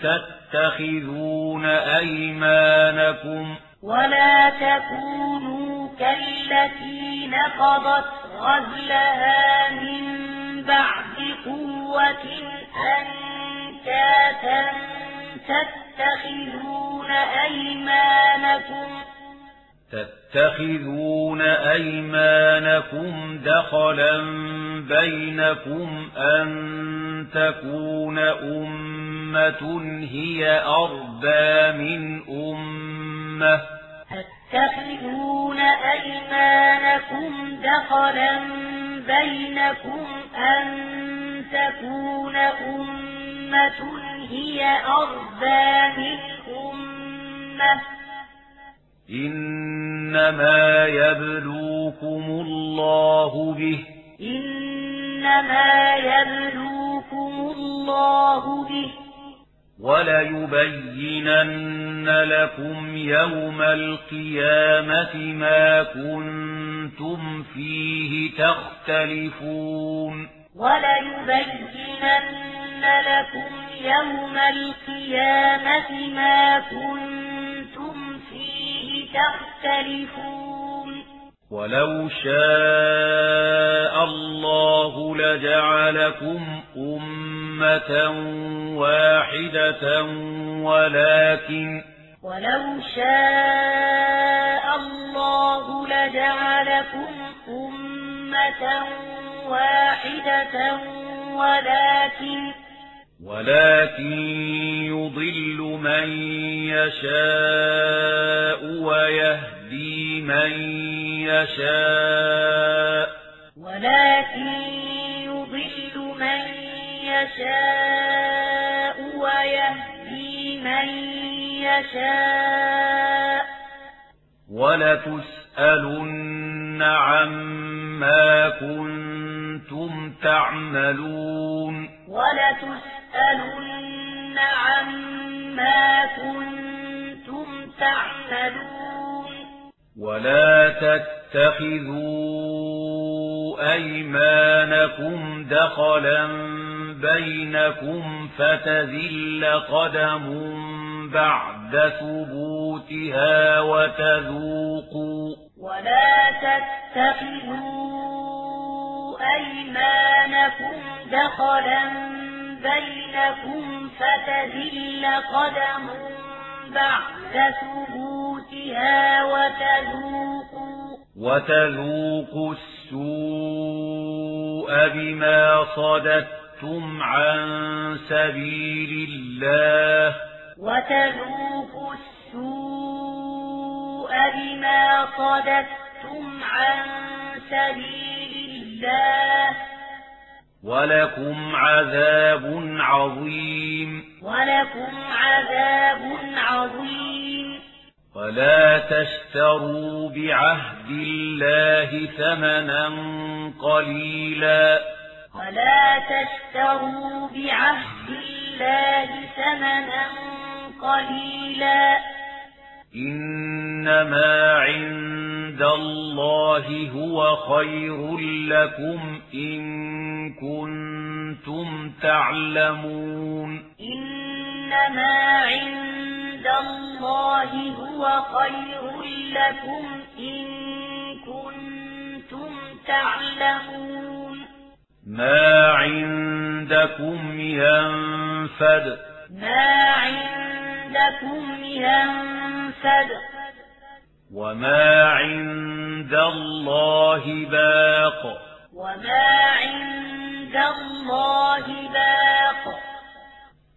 تتخذون أيمانكم ولا تكونوا كالتي نقضت غزلها من بعد قوة أنكاثا تتخذون أيمانكم؟ تتخذون أيمانكم دخلا بينكم أن تكون أمة هي أربى من أمة. تتخذون أيمانكم دخلا بينكم أن تكون أمة هي أربى من أمة إنما يبلوكم الله به إنما يبلوكم الله به وليبينن لكم يوم القيامة ما كنتم فيه تختلفون وليبينن لكم يوم القيامة ما كنتم فيه تختلفون ولو شاء الله لجعلكم أمة واحدة ولكن ولو شاء الله لجعلكم أمة واحدة ولكن ولكن يضل من يشاء ويهدي من يشاء. ولكن يضل من يشاء ويهدي من يشاء. ولتسألن عما كنتم تعملون. ولتسألن عما كنتم تعملون. ولا تتخذوا أيمانكم دخلا بينكم فتذل قدم بعد ثبوتها وتذوقوا ولا تتخذوا أيمانكم دخلا بينكم فتذل قدم بعد ثبوتها وتذوقوا وتذوقوا السوء بما صددتم عن سبيل الله. وتذوقوا السوء بما صددتم عن سبيل الله. ولكم عذاب عظيم. ولكم عذاب عظيم. ولا تشتروا بعهد الله ثمنا قليلا. ولا تشتروا بعهد الله ثمنا قليلا. إنما عند الله هو خير لكم إن كنتم تعلمون إنما عند الله هو خير لكم إن كنتم تعلمون ما عندكم ينفد ما عندكم ينفد وما عند الله باق. وما عند الله باق.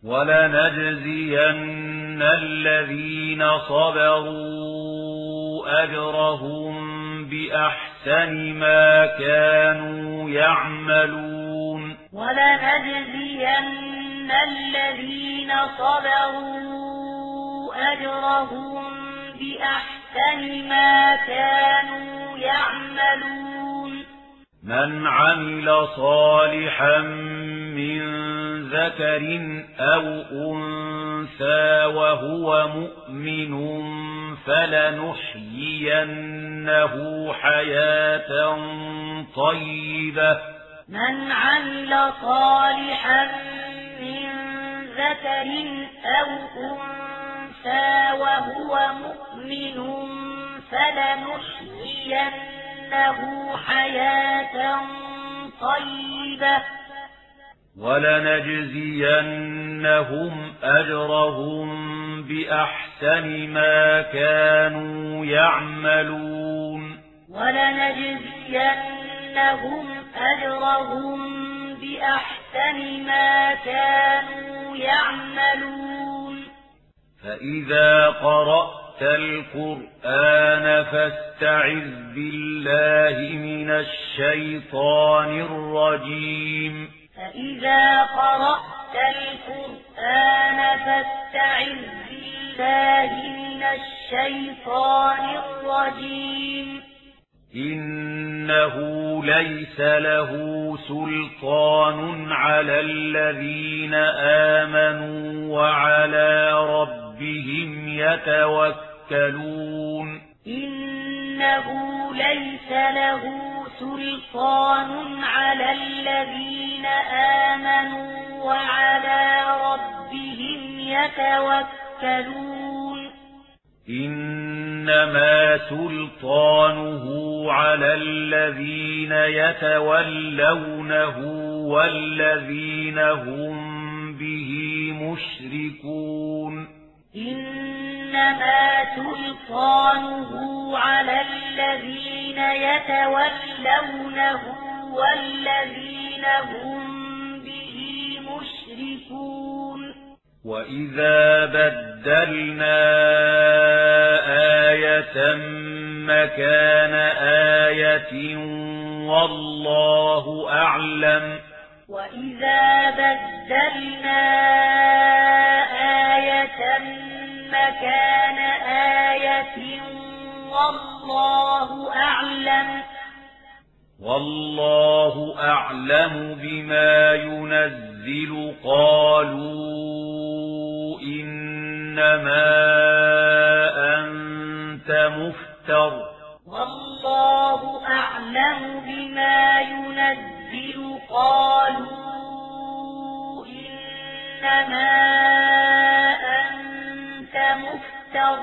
ولنجزين الذين صبروا أجرهم بأحسن ما كانوا يعملون. ولنجزين الذين صبروا أجرهم بأحسن ما كانوا يعملون. من عمل صالحا من ذكر أو أنثى وهو مؤمن فلنحيينه حياة طيبة. من عمل صالحا من ذكر أو أنثى وهو مؤمن فلنحيينه حياة طيبة. ولنجزينهم أجرهم بأحسن ما كانوا يعملون. ولنجزينهم أجرهم بأحسن ما كانوا يعملون. فإذا قرأت القرآن فاستعذ بالله من الشيطان الرجيم. فإذا قرأت القرآن فاستعذ بالله من الشيطان الرجيم. إنه ليس له سلطان على الذين آمنوا وعلى ربهم يتوكلون. إنه ليس له سلطان على الذين آمنوا وعلى ربهم يتوكلون. إنما سلطانه على الذين يتولونه والذين هم به مشركون. إنما سلطانه على الذين يتولونه والذين هم به مشركون. وإذا بدلنا مكان آية والله أعلم. وإذا بدلنا آية مكان آية والله أعلم. والله أعلم بما ينزل. قالوا إنما أنت مفتر. والله أعلم بما ينزل. قالوا إنما أنت مفتر.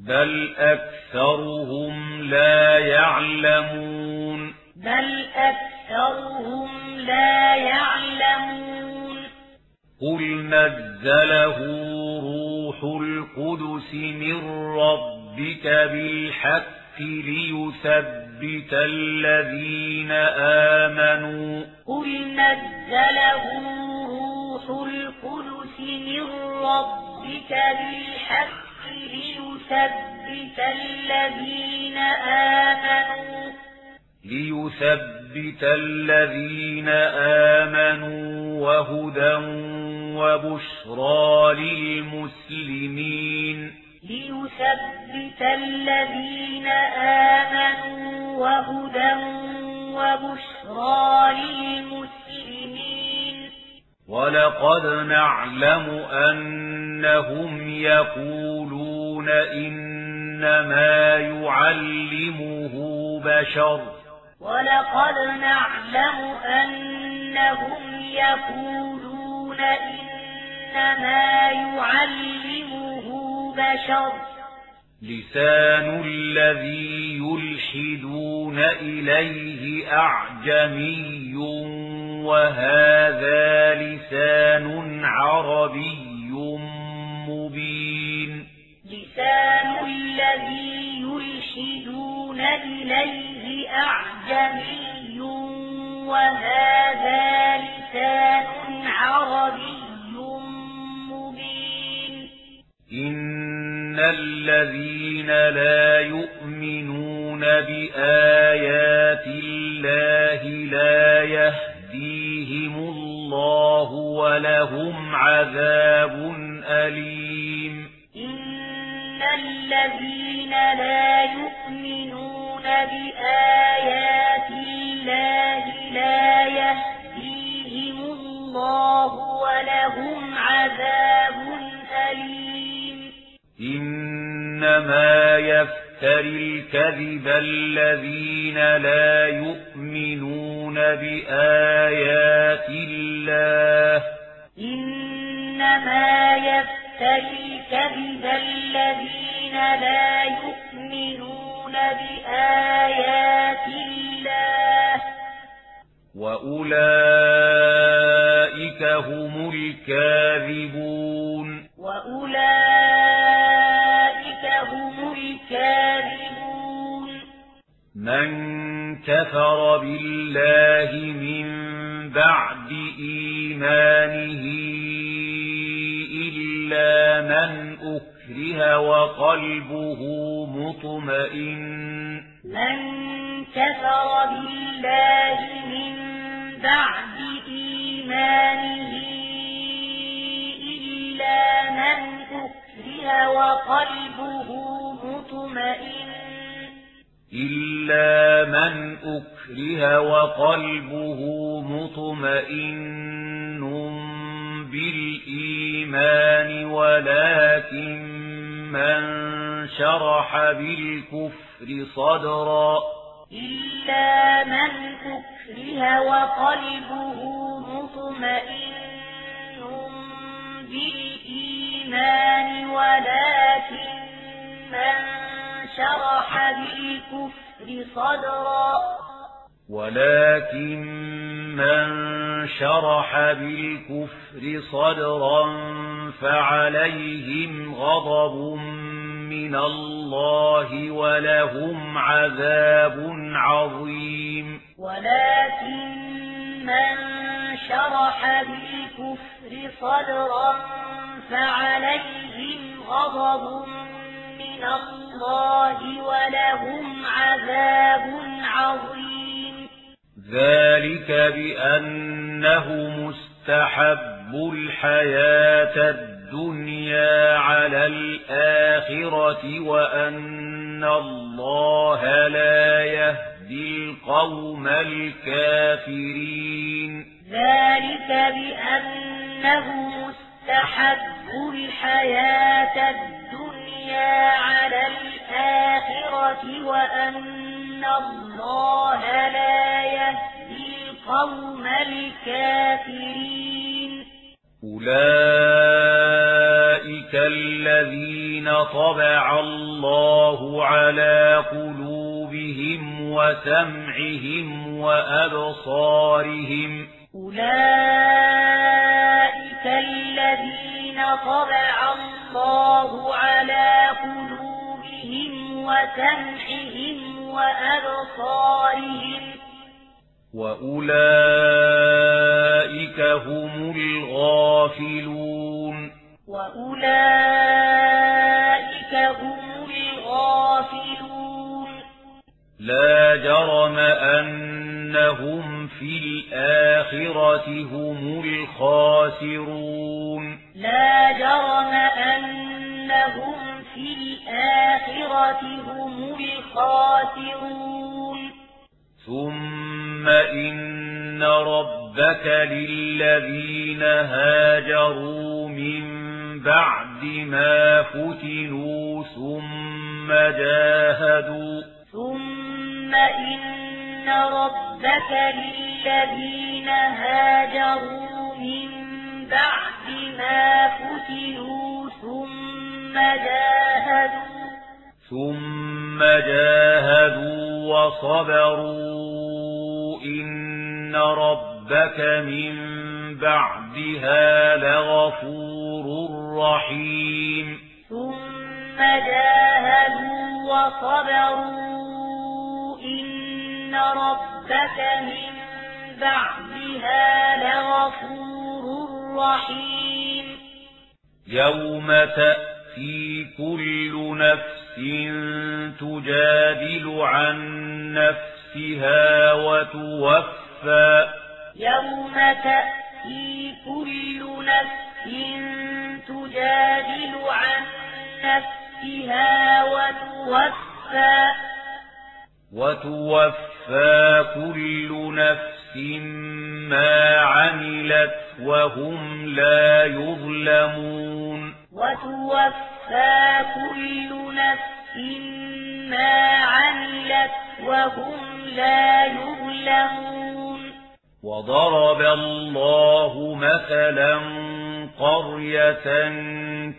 بل أكثرهم لا يعلمون. بل أكثرهم لا يعلمون. قل نزله روح القدس من ربك بالحق. ليثبت الذين آمنوا قل نزله روح القدس من ربك بالحق ليثبت الذين آمنوا ليثبت الذين آمنوا وهدى وبشرى للمسلمين ليثبت الذين آمنوا وهدى وبشرى للمسلمين. ولقد نعلم أنهم يقولون إنما يعلمه بشر. ولقد نعلم أنهم يقولون إنما يعلمه بشر لسان الذي يلحدون إليه أعجمي وهذا لسان عربي مبين. لسان الذي يلحدون إليه أعجمي وهذا لسان عربي إن الذين لا يؤمنون بآيات الله لا يهديهم الله ولهم عذاب أليم إن الذين لا يؤمنون بآيات إنما يفتري الكذب الذين لا يؤمنون بآيات الله. إنما يفتري الكذب الذين لا يؤمنون بآيات الله. وأولئك هم الكاذبون. من كفر بالله من بعد إيمانه إلا من أكره وقلبه مطمئن من كفر بالله من بعد إيمانه إلا من أكره وقلبه مطمئن إلا من أكره وقلبه مطمئن بالإيمان ولكن من شرح بالكفر صدرا إلا من أكره وقلبه مطمئن بالإيمان ولكن من شرح بالكفر صدرا. ولكن من شرح بالكفر صدرا فعليهم غضب من الله ولهم عذاب عظيم. ولكن من شرح بالكفر صدرا فعليهم غضب من الله ولهم عذاب عظيم. ذلك بأنه مستحب الحياة الدنيا على الآخرة وأن الله لا يهدي القوم الكافرين. ذلك بأنه مستحب الحياة الدنيا على الآخرة وأن الله لا يهدي القوم الكافرين. أولئك الذين طبع الله على قلوبهم وسمعهم وأبصارهم. أولئك الذين طبع الله على قلوبهم وسمعهم وأبصارهم. وأولئك هم الغافلون. وأولئك هم الغافلون. لا جرم أنهم في الآخرة هم الخاسرون. لا جرم أنهم في الآخرة هم الخاسرون. ثم إن ربك للذين هاجروا من بعد ما فتنوا ثم جاهدوا. ثم إن ربك للذين هاجروا من بعد ما فتنوا ثم جاهدوا. ثم جاهدوا وصبروا. إن ربك من بعدها لغفور رحيم. ثم جاهدوا وصبروا. إن ربك من بعدها لغفور رحيم يوم تأتي كل نفس تجادل عن نفسها وتوفى. يوم تأتي كل نفس تجادل عن نفسها وتوفى. وتوفى كل نفس ما عملت وهم لا يظلمون. وتوفى كل نفس ما عملت وهم لا يظلمون. وضرب الله مثلا قرية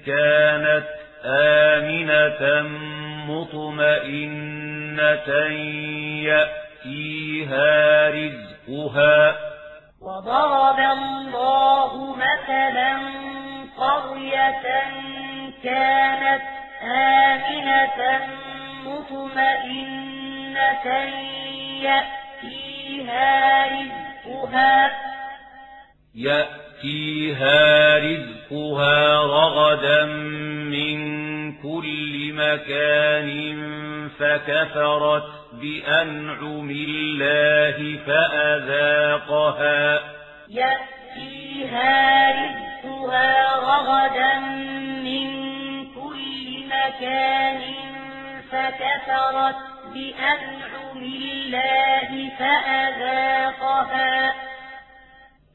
كانت آمنة مطمئنة يأتيها رزقها. وضرب الله مثلا قرية كانت آمنة مطمئنة يأتيها رزقها. يأتيها رزقها رغدا من كل مكان فكفرت بأنعم الله فأذاقها يأتيها رزقها رغدا من كل مكان فكفرت بأنعم الله فأذاقها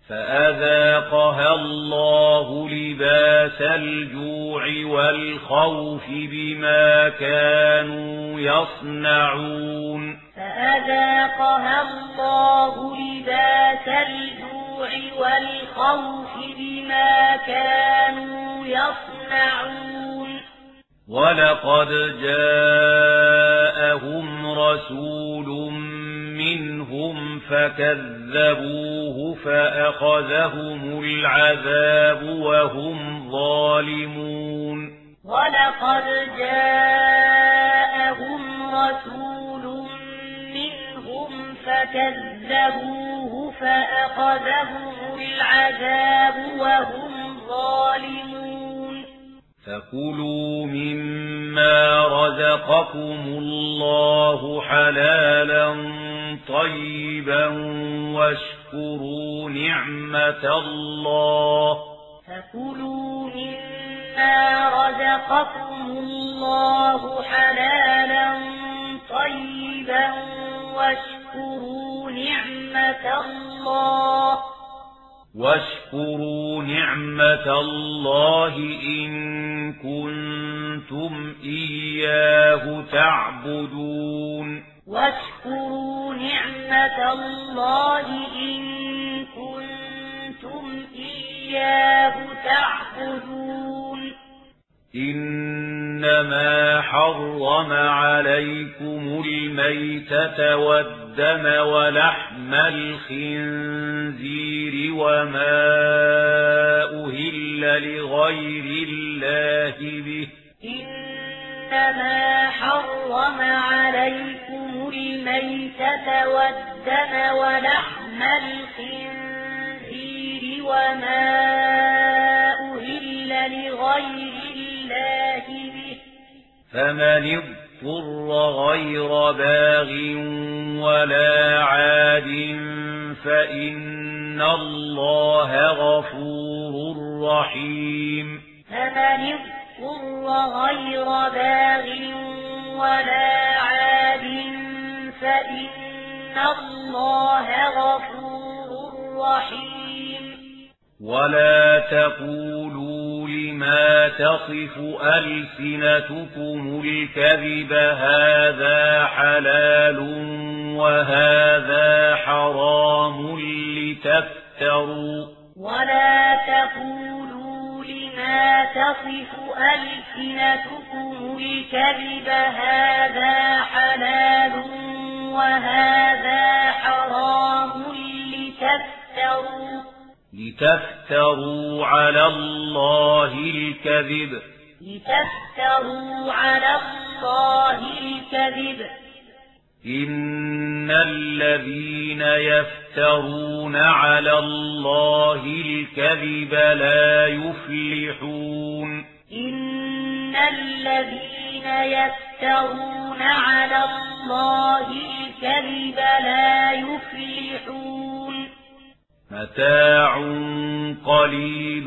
فأذاقها الله لباس الجوع والخوف بما كانوا يصنعون فأذاقها الله لباس الجوع والخوف بما كانوا يصنعون ولقد جاءهم رسول منهم فكذبوه فأخذهم العذاب وهم ظالمون ولقد جاءهم رسول منهم فكذبوه فأخذهم العذاب وهم ظالمون فكلوا مما رزقكم الله حلالا طيبا واشكروا نعمة الله فكلوا مما رزقكم الله حلالا طيبا واشكروا نعمة الله واشكروا نعمة الله إن كنتم إياه تعبدون. واشكروا نعمة الله إن كنتم إياه تعبدون. إنما حرم عليكم الميتة والدم ولحم الخنزير وما أهل لغير الله به إنما حرم عليكم الميتة والدم ولحم الخنزير وما أهل لغير الله به. فمن اضطر غير باغ ولا عاد فإن الله غفور رحيم. فمن اضطر غير باغ ولا عاد فإن الله غفور رحيم. ولا تقولوا لما تصف ألسنتكم الكذب هذا حلال وهذا حرام لتفتروا. ولا تقولوا لما تصف ألسنتكم الكذب هذا حلال وهذا حرام لتفتروا. لتفتروا على الله الكذب. لتفتروا على الله الكذب. إن الذين يفترون على الله الكذب لا يفلحون. إن الذين يفترون على الله الكذب لا يفلحون. متاع قليل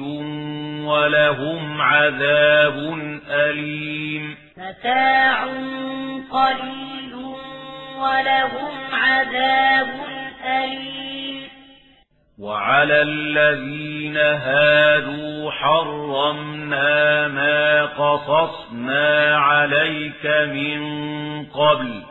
ولهم عذاب أليم متاع قليل ولهم عذاب أليم وعلى الذين هادوا حرمنا ما قصصنا عليك من قبل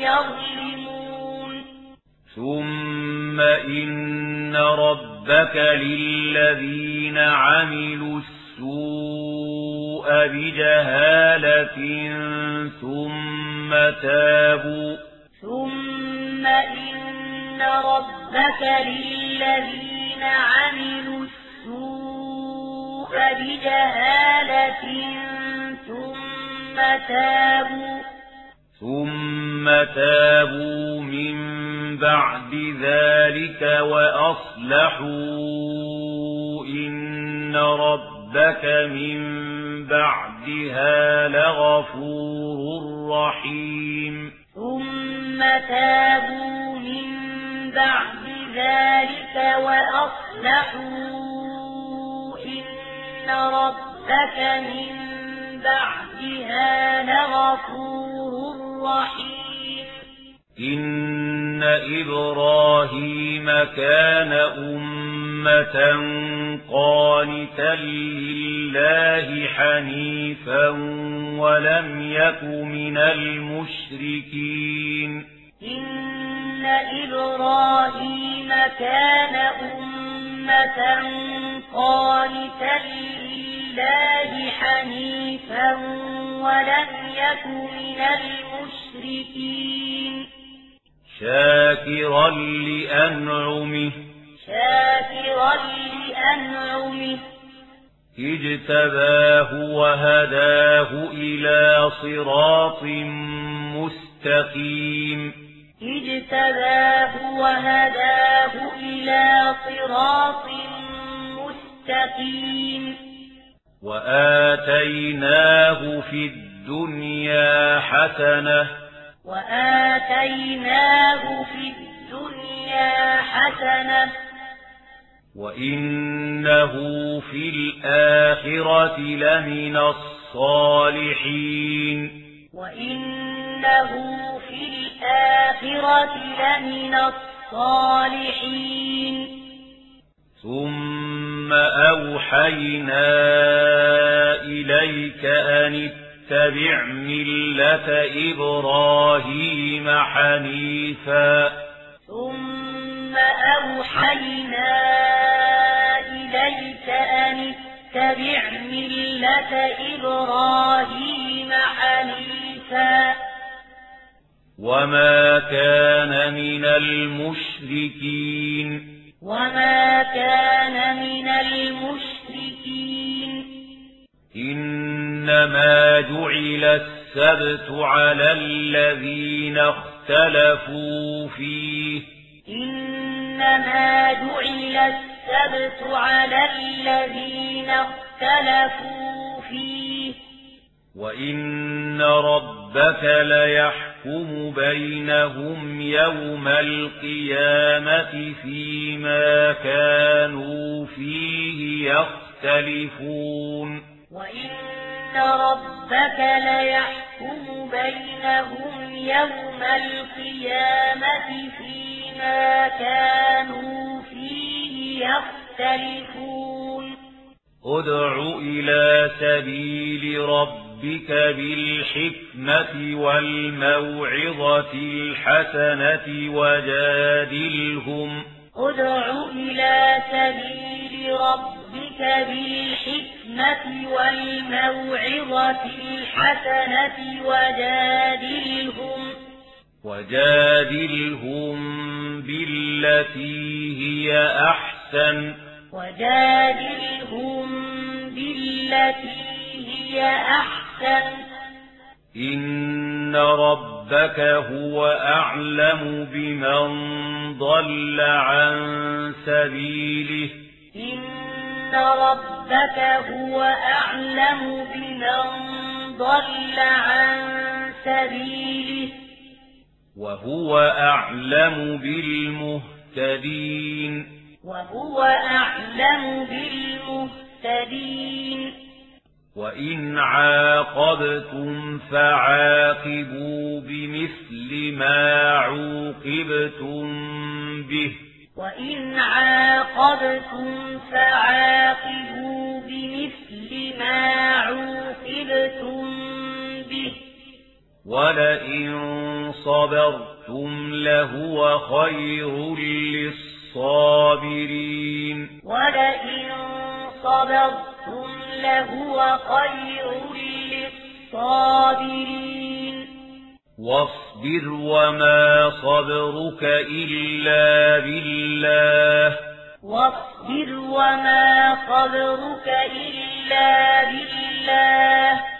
يظلمون. ثم إن ربك للذين عملوا السوء بجهالة ثم تابوا. ثم إن ربك للذين عملوا السوء بجهالة ثم تابوا. ثم تابوا من بعد ذلك وأصلحوا إن ربك من بعدها لغفور رحيم ثم تابوا من بعد ذلك وأصلحوا إن ربك من بعدها لغفور رحيم إن إبراهيم كان أمة قانتا لله حنيفا ولم يك من المشركين. إن إبراهيم كان أمة قانتا لله حنيفا ولم يك من المشركين. شاكرا لأنعمه. شاكرا لأنعمه. اجتباه وهداه إلى صراط مستقيم. اجتباه وهداه إلى صراط مستقيم. وآتيناه في الدنيا حسنة وآتيناه في الدنيا حسنة. وإنه في الآخرة لمن الصالحين. وإنه في الآخرة لمن الصالحين ثم أوحينا إليك أن اتبع ملة إبراهيم حنيفا ثم أوحينا إليك أن اتبع ملة إبراهيم حنيفا وما كان من المشركين وما كان من المشركين إنما جعل السبت على الذين اختلفوا فيه إنما جعل السبت على الذين اختلفوا فيه وإن ربك ليحكم بينهم يوم القيامة فيما كانوا فيه يختلفون وإن ربك ليحكم بينهم يوم القيامة فيما كانوا فيه يختلفون ادع إلى سبيل ربك بالحكمة والموعظة الحسنة وجادلهم. ادع إلى سبيل ربك بالحكمة والموعظة الحسنة وجادلهم. وجادلهم بالتي هي أحسن. وجادلهم بالتي هي أحسن. إن ربك هو أعلم بمن ضل عن سبيله إن ربك هو أعلم بمن ضل عن سبيله وهو أعلم بالمهتدين وهو أعلم بالمهتدين وإن عاقبتم فعاقبوا بمثل ما عوقبتم به وإن عاقبتم فعاقبوا بمثل ما عوقبتم به ولئن صبرتم لهو خير للصابرين ولئن صبرتم لهو خير للصابرين. واصبر وما صبرك إلا بالله. واصبر وما صبرك إلا بالله.